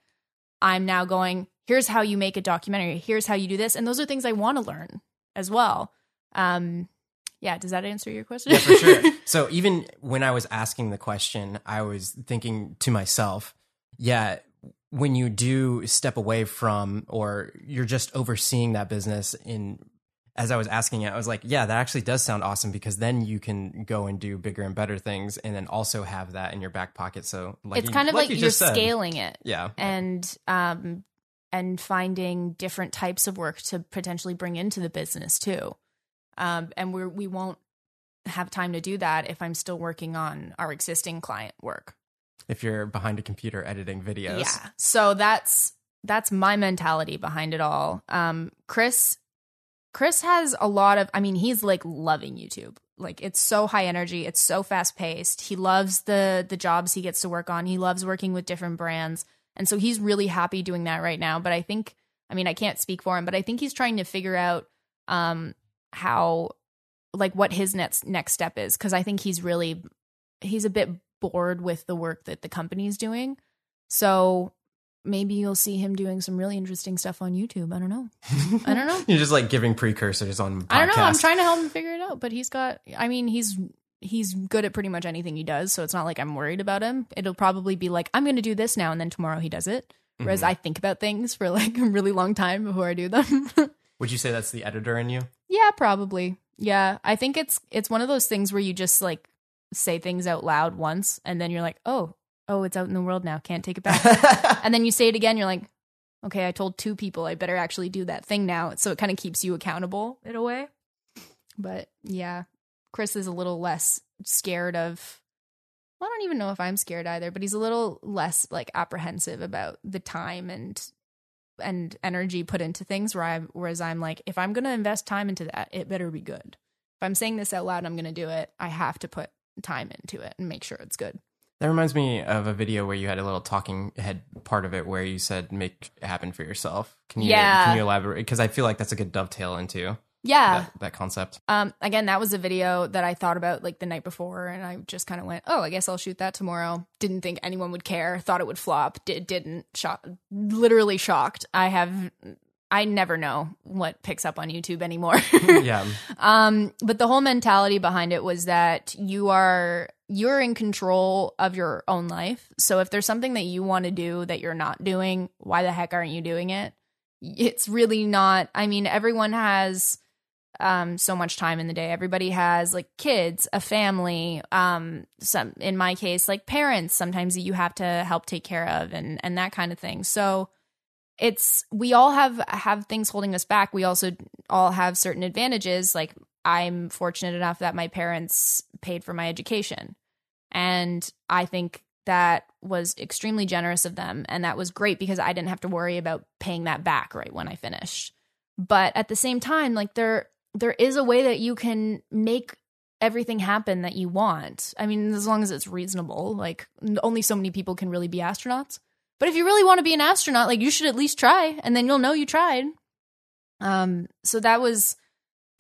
I'm now going here's how you make a documentary. Here's how you do this and those are things I want to learn as well. Um yeah, does that answer your question? Yeah, for sure. so even when I was asking the question, I was thinking to myself, yeah, when you do step away from or you're just overseeing that business in as I was asking it, I was like, yeah, that actually does sound awesome because then you can go and do bigger and better things and then also have that in your back pocket. So like it's you- kind of like, you you're just said. scaling it. Yeah. and um and finding different types of work to potentially bring into the business too um and we're we won't have time to do that if i'm still working on our existing client work. If you're behind a computer editing videos. yeah. So that's that's my mentality behind it all. Um chris chris has a lot of i mean he's like loving youtube. Like it's so high energy. It's so fast paced he loves the the jobs he gets to work on. He loves working with different brands. And so he's really happy doing that right now. But i think i mean i can't speak for him but i think he's trying to figure out um how like what his next next step is because i think he's really he's a bit bored with the work that the company's doing so maybe you'll see him doing some really interesting stuff on youtube i don't know I don't know. You're just like giving precursors on podcasts. I don't know. I'm trying to help him figure it out, but he's got. I mean, he's he's good at pretty much anything he does, so it's not like I'm worried about him. It'll probably be like I'm going to do this now, and then tomorrow he does it. Whereas Mhm. I think about things for like a really long time before I do them. Would you say that's the editor in you? Yeah, probably. Yeah, I think it's it's one of those things where you just like say things out loud once, and then you're like, oh, oh, it's out in the world now. Can't take it back. and then you say it again. You're like, okay, I told two people. I better actually do that thing now. So it kind of keeps you accountable in a way. But yeah, Chris is a little less scared of. Well, I don't even know if I'm scared either, but he's a little less like apprehensive about the time and and energy put into things. Where I, whereas I'm like, if I'm gonna invest time into that, it better be good. If I'm saying this out loud, I'm gonna do it. I have to put time into it and make sure it's good. That reminds me of a video where you had a little talking head part of it where you said make it happen for yourself. Can you Yeah. can you elaborate? Because I feel like that's a good dovetail into Yeah, that, that concept. Um, again, that was a video that I thought about like the night before, and I just kind of went, "Oh, I guess I'll shoot that tomorrow." Didn't think anyone would care. Thought it would flop. Did didn't. Shock. Literally shocked. I have. I never know what picks up on YouTube anymore. yeah. um, but the whole mentality behind it was that you are you're in control of your own life. So if there's something that you want to do that you're not doing, why the heck aren't you doing it? it's really not. I mean, everyone has um so much time in the day. Everybody has like kids a family um some in my case like parents sometimes that you have to help take care of and and that kind of thing. So it's we all have have things holding us back. We also all have certain advantages. Like i'm fortunate enough that my parents paid for my education. And i think that was extremely generous of them. And that was great because i didn't have to worry about paying that back right when i finished. But at the same time like there there is a way that you can make everything happen that you want. I mean, as long as it's reasonable. Like only so many people can really be astronauts. But if you really want to be an astronaut, like you should at least try and then you'll know you tried. Um so that was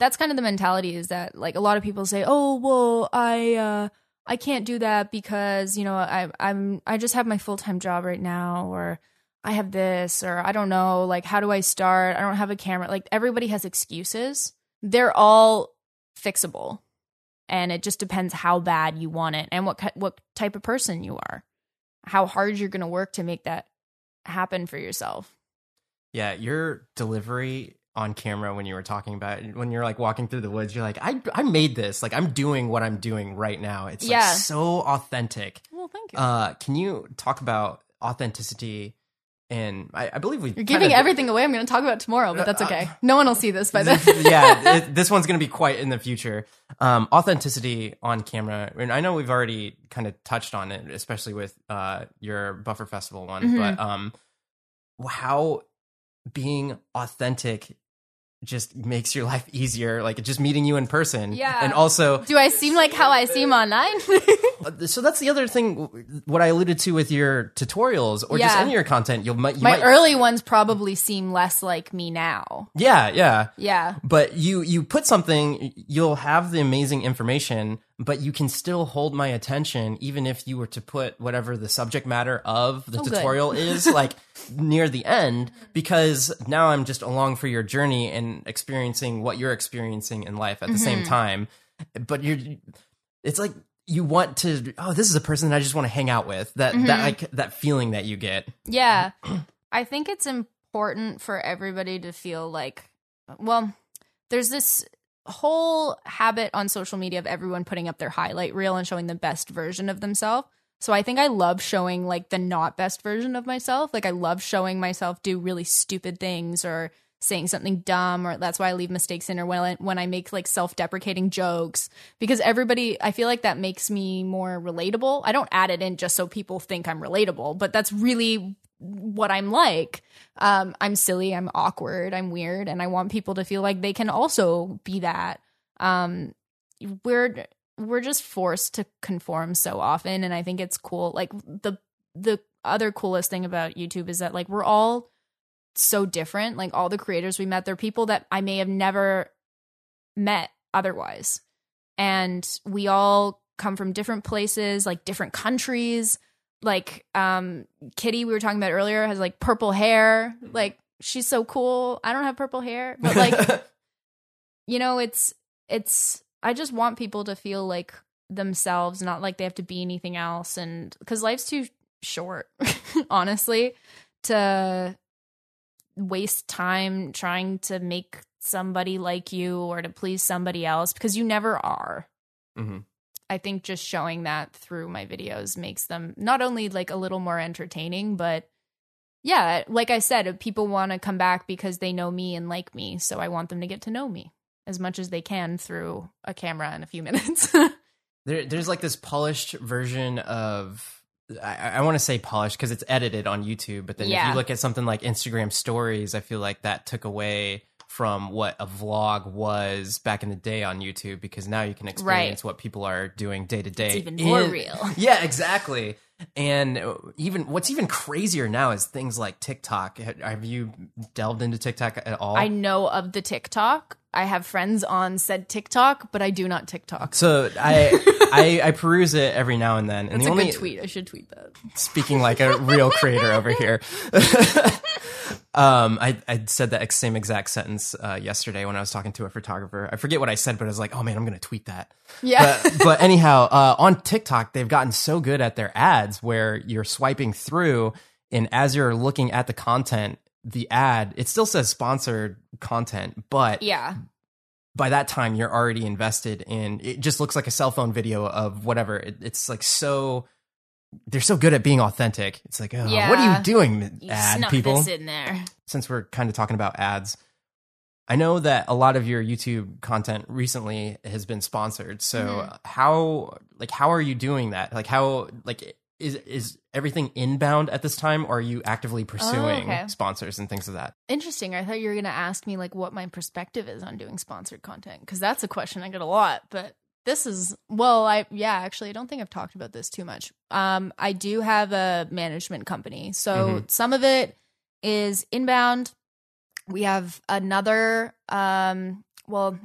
that's kind of the mentality is that like a lot of people say, "Oh, well, I uh I can't do that because, you know, I I'm I just have my full-time job right now or I have this or I don't know, like how do I start? I don't have a camera. Like everybody has excuses they're all fixable. And it just depends how bad you want it and what what type of person you are. How hard you're going to work to make that happen for yourself. Yeah your delivery on camera when you were talking about it, when you're like walking through the woods you're like i i made this. Like i'm doing what i'm doing right now. It's Yeah. like so authentic. Well thank you. Uh can you talk about authenticity and i, I believe we you're giving everything away i'm going to talk about tomorrow but that's okay no one will see this by then yeah, it, this one's going to be quite in the future. Um, authenticity on camera, and I know we've already kind of touched on it, especially with uh, your Buffer Festival one. Mhm. But um, how being authentic just makes your life easier, like just meeting you in person. Yeah. and also do i seem like how i seem online uh, so that's the other thing. What I alluded to with your tutorials or just any of your content, you'll might you my might, early ones probably seem less like me now yeah yeah yeah but you you put something you'll have the amazing information but you can still hold my attention even if you were to put whatever the subject matter of the Oh, tutorial is like near the end because now i'm just along for your journey and experiencing what you're experiencing in life at the same Mm-hmm. time but you're it's like you want to oh this is a person that i just want to hang out with that Mm-hmm. that like that feeling that you get Yeah. I think it's important for everybody to feel like, well, there's this whole habit on social media of everyone putting up their highlight reel and showing the best version of themselves. So I think I love showing like the not best version of myself. Like I love showing myself do really stupid things or saying something dumb or that's why I leave mistakes in or when I, when I make like self-deprecating jokes because everybody I feel like that makes me more relatable. I don't add it in just so people think I'm relatable, but that's really what I'm like. Um, I'm silly, I'm awkward, I'm weird, and I want people to feel like they can also be that. Um, we're we're just forced to conform so often, and I think it's cool. Like the the other coolest thing about YouTube is that like we're all so different. Like all the creators we met, they're people that I may have never met otherwise, and we all come from different places, like different countries like um Kitty we were talking about earlier has like purple hair. Like she's so cool. I don't have purple hair, but like you know, it's it's I just want people to feel like themselves, not like they have to be anything else and cuz life's too short, honestly, to waste time trying to make somebody like you or to please somebody else because you never are. hmm I think just showing that through my videos makes them not only like a little more entertaining, but yeah, like I said, people want to come back because they know me and like me. So I want them to get to know me as much as they can through a camera in a few minutes. There, there's like this polished version of. I, I want to say polished because it's edited on YouTube, but then if you look at something like Instagram Stories, I feel like that took away from what a vlog was back in the day on YouTube because now you can experience what people are doing day to day. It's even more in- real. Yeah, exactly. And uh, even what's even crazier now is things like TikTok. Have you delved into TikTok at all? I know of the TikTok. I have friends on said TikTok, but I do not TikTok. so I, I I peruse it every now and then. And That's the a only good tweet. I should tweet that. speaking like a real creator over here. um, I, I said that same exact sentence uh, yesterday when I was talking to a photographer. I forget what I said, but I was like, oh man, I'm going to tweet that. Yeah. But, but anyhow, uh, on TikTok, they've gotten so good at their ads where you're swiping through, and as you're looking at the content, the ad, it still says sponsored content, but Yeah. by that time you're already invested in it just looks like a cell phone video of whatever it, it's like so they're so good at being authentic it's like oh, what are you doing You ad snuck people this in there. since we're kind of talking about ads i know that a lot of your youtube content recently has been sponsored so Mhm. how like how are you doing that like how like is is everything inbound at this time or are you actively pursuing Oh, okay. sponsors and things of that Interesting. I thought you were going to ask me like what my perspective is on doing sponsored content because that's a question I get a lot. But this is well, I yeah, actually, I don't think I've talked about this too much. Um, I do have a management company, so Mhm. some of it is inbound. We have another. Um, well,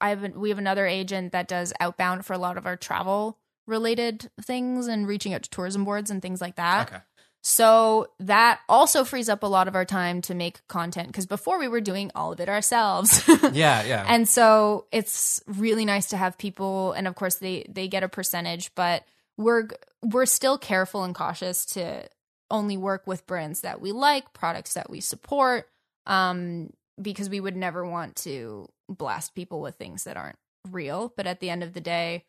I have we have another agent that does outbound for a lot of our travel related things and reaching out to tourism boards and things like that. okay So that also frees up a lot of our time to make content because before we were doing all of it ourselves. yeah yeah and so it's really nice to have people and of course they they get a percentage, but we're we're still careful and cautious to only work with brands that we like, products that we support um because we would never want to blast people with things that aren't real, but at the end of the day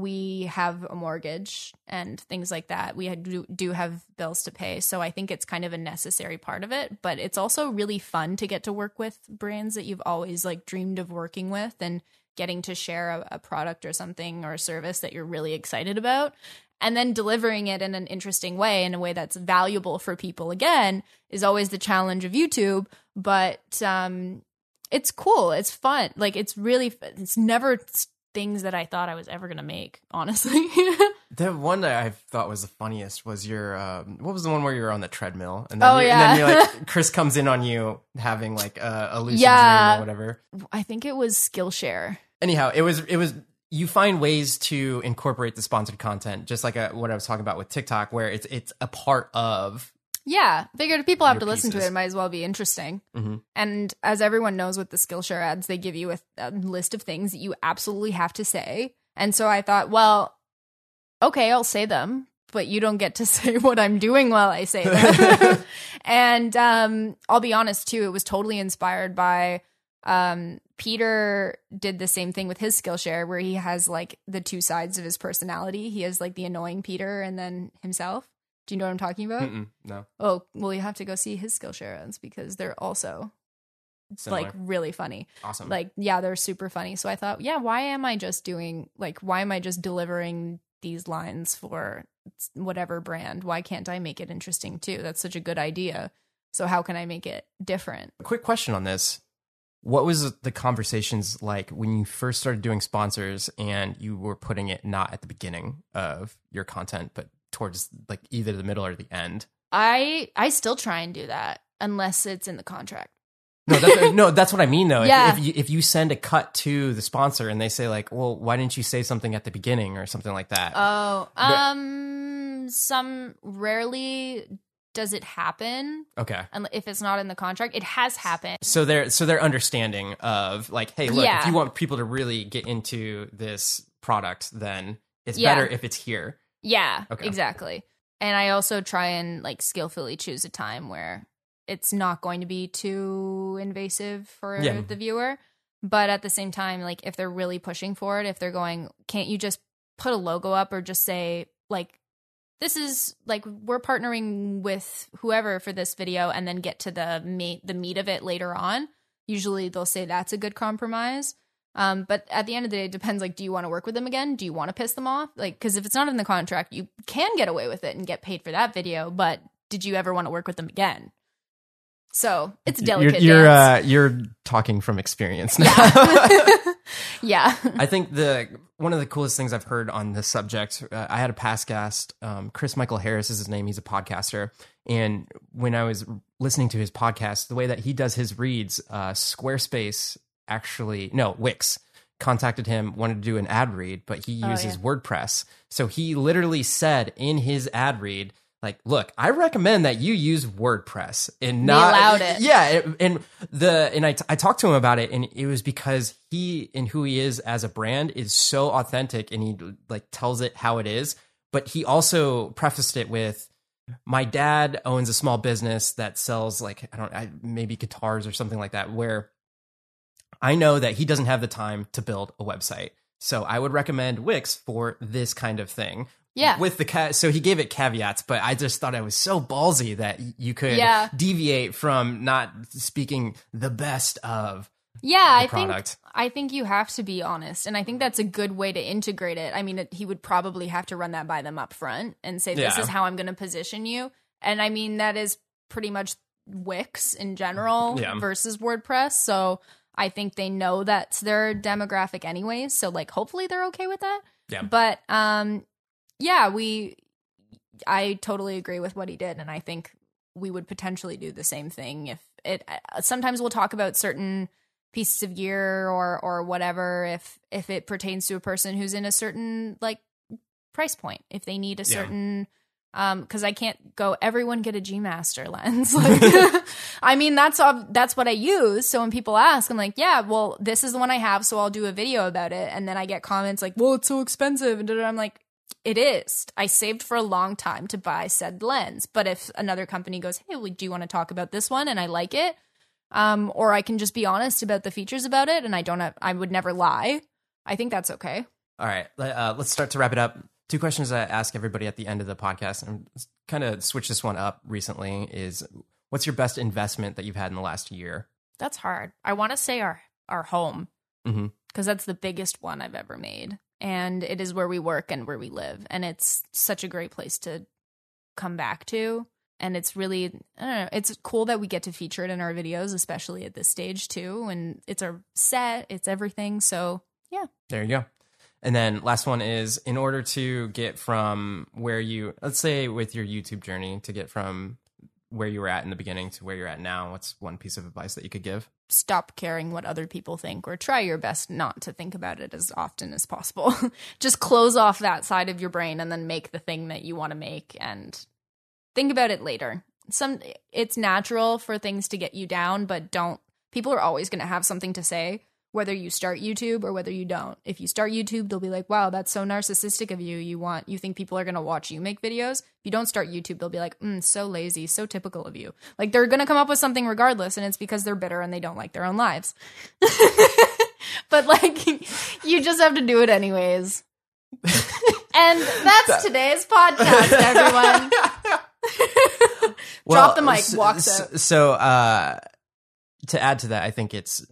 we have a mortgage and things like that. We do, do have bills to pay. So I think it's kind of a necessary part of it, but it's also really fun to get to work with brands that you've always like dreamed of working with and getting to share a, a product or something or a service that you're really excited about and then delivering it in an interesting way in a way that's valuable for people again is always the challenge of YouTube, but um it's cool. It's fun. Like it's really it's never things that I thought I was ever going to make, honestly. The one that I thought was the funniest was your um, what was the one where you were on the treadmill and then, Oh, you, yeah. and then you like Chris comes in on you having like a, a lucid Yeah. dream or whatever. I think it was Skillshare. Anyhow, it was it was you find ways to incorporate the sponsored content, just like a, what I was talking about with TikTok, where it's it's a part of. Yeah, figured if people have to listen to it, it might as well be interesting. Mhm. And as everyone knows with the Skillshare ads, they give you a, a list of things that you absolutely have to say. And so I thought, well, okay, I'll say them, but you don't get to say what I'm doing while I say them. and um, I'll be honest too, it was totally inspired by um, Peter did the same thing with his Skillshare, where he has like the two sides of his personality. He has like the annoying Peter and then himself. Do you know what I'm talking about? Mm-mm, no, Oh, well, you have to go see his Skillshare ads because they're also similar. like really funny. awesome. Like, yeah, they're super funny. So I thought, yeah, why am I just doing like why am I just delivering these lines for whatever brand? Why can't I make it interesting too? That's such a good idea. So how can I make it different? quick question on this. What was the conversations like when you first started doing sponsors and you were putting it not at the beginning of your content, but towards like either the middle or the end? I I still try and do that unless it's in the contract. No, that's, no, that's what I mean though. If- Yeah. If, you if you send a cut to the sponsor and they say like, "Well, why didn't you say something at the beginning or something like that?" Oh, But- um some rarely does it happen okay. and if it's not in the contract. It has happened. So they're so they're understanding of like, hey, look, Yeah. if you want people to really get into this product, then it's Yeah. better if it's here. Yeah, Okay. exactly. And I also try and like skillfully choose a time where it's not going to be too invasive for Yeah. the viewer. But at the same time, like if they're really pushing for it, if they're going, can't you just put a logo up or just say like this is like we're partnering with whoever for this video and then get to the meat the meat of it later on. Usually they'll say that's a good compromise. Um, but at the end of the day, it depends. Like, do you want to work with them again? Do you want to piss them off? Like, because if it's not in the contract, you can get away with it and get paid for that video. But did you ever want to work with them again? So it's a delicate. You're you're, uh, you're talking from experience now. yeah. I think the one of the coolest things I've heard on this subject. Uh, I had a past guest, um, Chris Michael Harris is his name. He's a podcaster, and when I was listening to his podcast, the way that he does his reads, uh, Squarespace actually no Wix contacted him wanted to do an ad read, but he Oh, uses yeah. WordPress. So he literally said in his ad read. Like, look, I recommend that you use WordPress and not allowed it. Yeah, and the and I I talked to him about it, and it was because he and who he is as a brand is so authentic, and he like tells it how it is. But he also prefaced it with, my dad owns a small business that sells like I don't I, maybe guitars or something like that where I know that he doesn't have the time to build a website. So I would recommend Wix for this kind of thing. Yeah. With the ca- so he gave it caveats, but I just thought it was so ballsy that you could Yeah. deviate from not speaking the best of Yeah, I think product. I think you have to be honest, and I think that's a good way to integrate it. I mean, it, he would probably have to run that by them up front and say, "This Yeah. is how I'm going to position you." And I mean, that is pretty much Wix in general Yeah. versus WordPress. So I think they know that's their demographic anyways. So like, hopefully they're okay with that. Yeah. But um, yeah, we. I totally agree with what he did, and I think we would potentially do the same thing if it. uh, Sometimes we'll talk about certain pieces of gear or or whatever if if it pertains to a person who's in a certain like price point if they need a Yeah. certain um because i can't go everyone get a g master lens. Like i mean that's that's what i use. So when people ask i'm like yeah well this is the one i have so i'll do a video about it. And then i get comments like well it's so expensive and i'm like it is. I saved for a long time to buy said lens. But if another company goes hey well, do you want to talk about this one? And i like it. Um, or I can just be honest about the features about it, and I don't have, I would never lie. I think that's okay. All right, uh, let's start to wrap it up. Two questions I ask everybody at the end of the podcast, and kind of switch this one up recently. Is what's your best investment that you've had in the last year? That's hard. I want to say our our home mm-hmm. because that's the biggest one I've ever made, and it is where we work and where we live, and it's such a great place to come back to. And it's really, I don't know, it's cool that we get to feature it in our videos, especially at this stage too. And it's our set, it's everything. So yeah, There you go. And then last one is in order to get from where you, let's say with your YouTube journey, to get from where you were at in the beginning to where you're at now, what's one piece of advice that you could give? stop caring what other people think or try your best not to think about it as often as possible. Just close off that side of your brain and then make the thing that you want to make and think about it later. Some it's natural for things to get you down, but don't people are always going to have something to say whether you start YouTube or whether you don't. If you start YouTube, they'll be like, "Wow, that's so narcissistic of you. You want you think people are going to watch you make videos." If you don't start YouTube, they'll be like, mm, "So lazy, so typical of you." Like they're going to come up with something regardless, and it's because they're bitter and they don't like their own lives. but like you just have to do it anyways. and that's today's podcast, everyone. Drop the mic, s- walks s- out. So, uh, to add to that, I think it's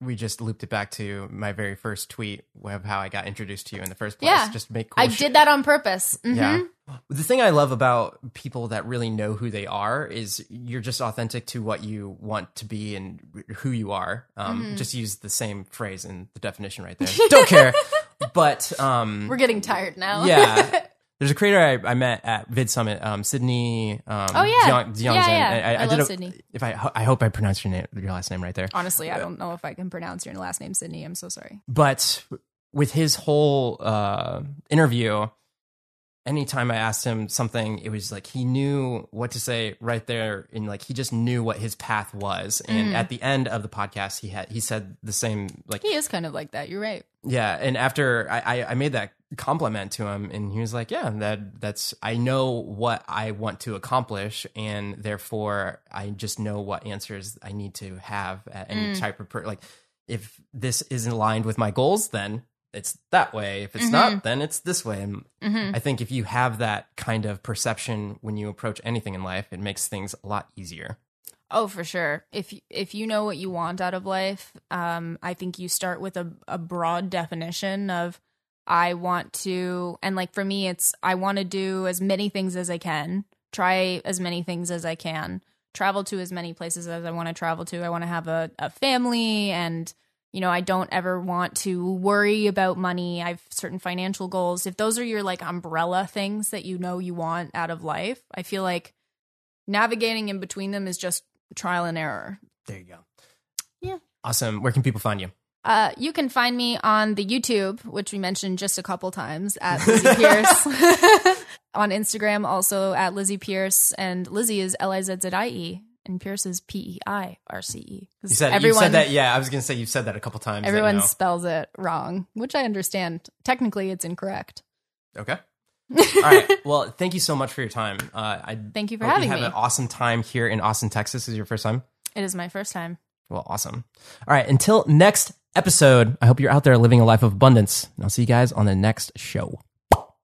we just looped it back to my very first tweet of how I got introduced to you in the first place. Yeah. just make cool I shit. did that on purpose. Mhm. Yeah. The thing I love about people that really know who they are is you're just authentic to what you want to be and who you are. Um, Mm-hmm. Just use the same phrase in the definition right there. Don't care. But um, We're getting tired now. yeah. There's a creator I, I met at Vid Summit, um, Sydney. Um, Oh, yeah. Yeah, yeah. I did love a- Sydney. If I, I hope I pronounced your name, your last name right there. Honestly, I don't know if I can pronounce your last name, Sydney. I'm so sorry. but with his whole uh, interview, anytime I asked him something, it was like he knew what to say right there, and like he just knew what his path was. And at the end of the podcast, he had he said the same like He is kind of like that. You're right. yeah. And after I, I I made that compliment to him, and he was like, yeah, that that's I know what I want to accomplish, and therefore I just know what answers I need to have at any type of per- like if this isn't aligned with my goals, then it's that way. If it's not, then it's this way. And Mm-hmm. I think if you have that kind of perception when you approach anything in life, it makes things a lot easier. Oh, for sure. If if you know what you want out of life, um, I think you start with a, a broad definition of I want to, and like for me, it's I want to do as many things as I can, try as many things as I can, travel to as many places as I want to travel to. I want to have a, a family, and you know, I don't ever want to worry about money. I have certain financial goals. If those are your like umbrella things that you know you want out of life, I feel like navigating in between them is just trial and error. There you go. Yeah. Awesome. Where can people find you? Uh, you can find me on the YouTube, which we mentioned just a couple times at Lizzie Peirce. on Instagram, also at Lizzie Peirce, and Lizzie is L I Z Z I E, and Peirce is P E I R C E. You said everyone, you said that. Yeah, I was gonna say you've said that a couple times. Everyone spells it wrong, which I understand. Technically, it's incorrect. Okay. All right. Well, thank you so much for your time. Uh, I thank you for having you have me. Have an awesome time here in Austin, Texas. Is your first time? It is my first time. Well, awesome. All right. Until next episode. I hope you're out there living a life of abundance, and I'll see you guys on the next show.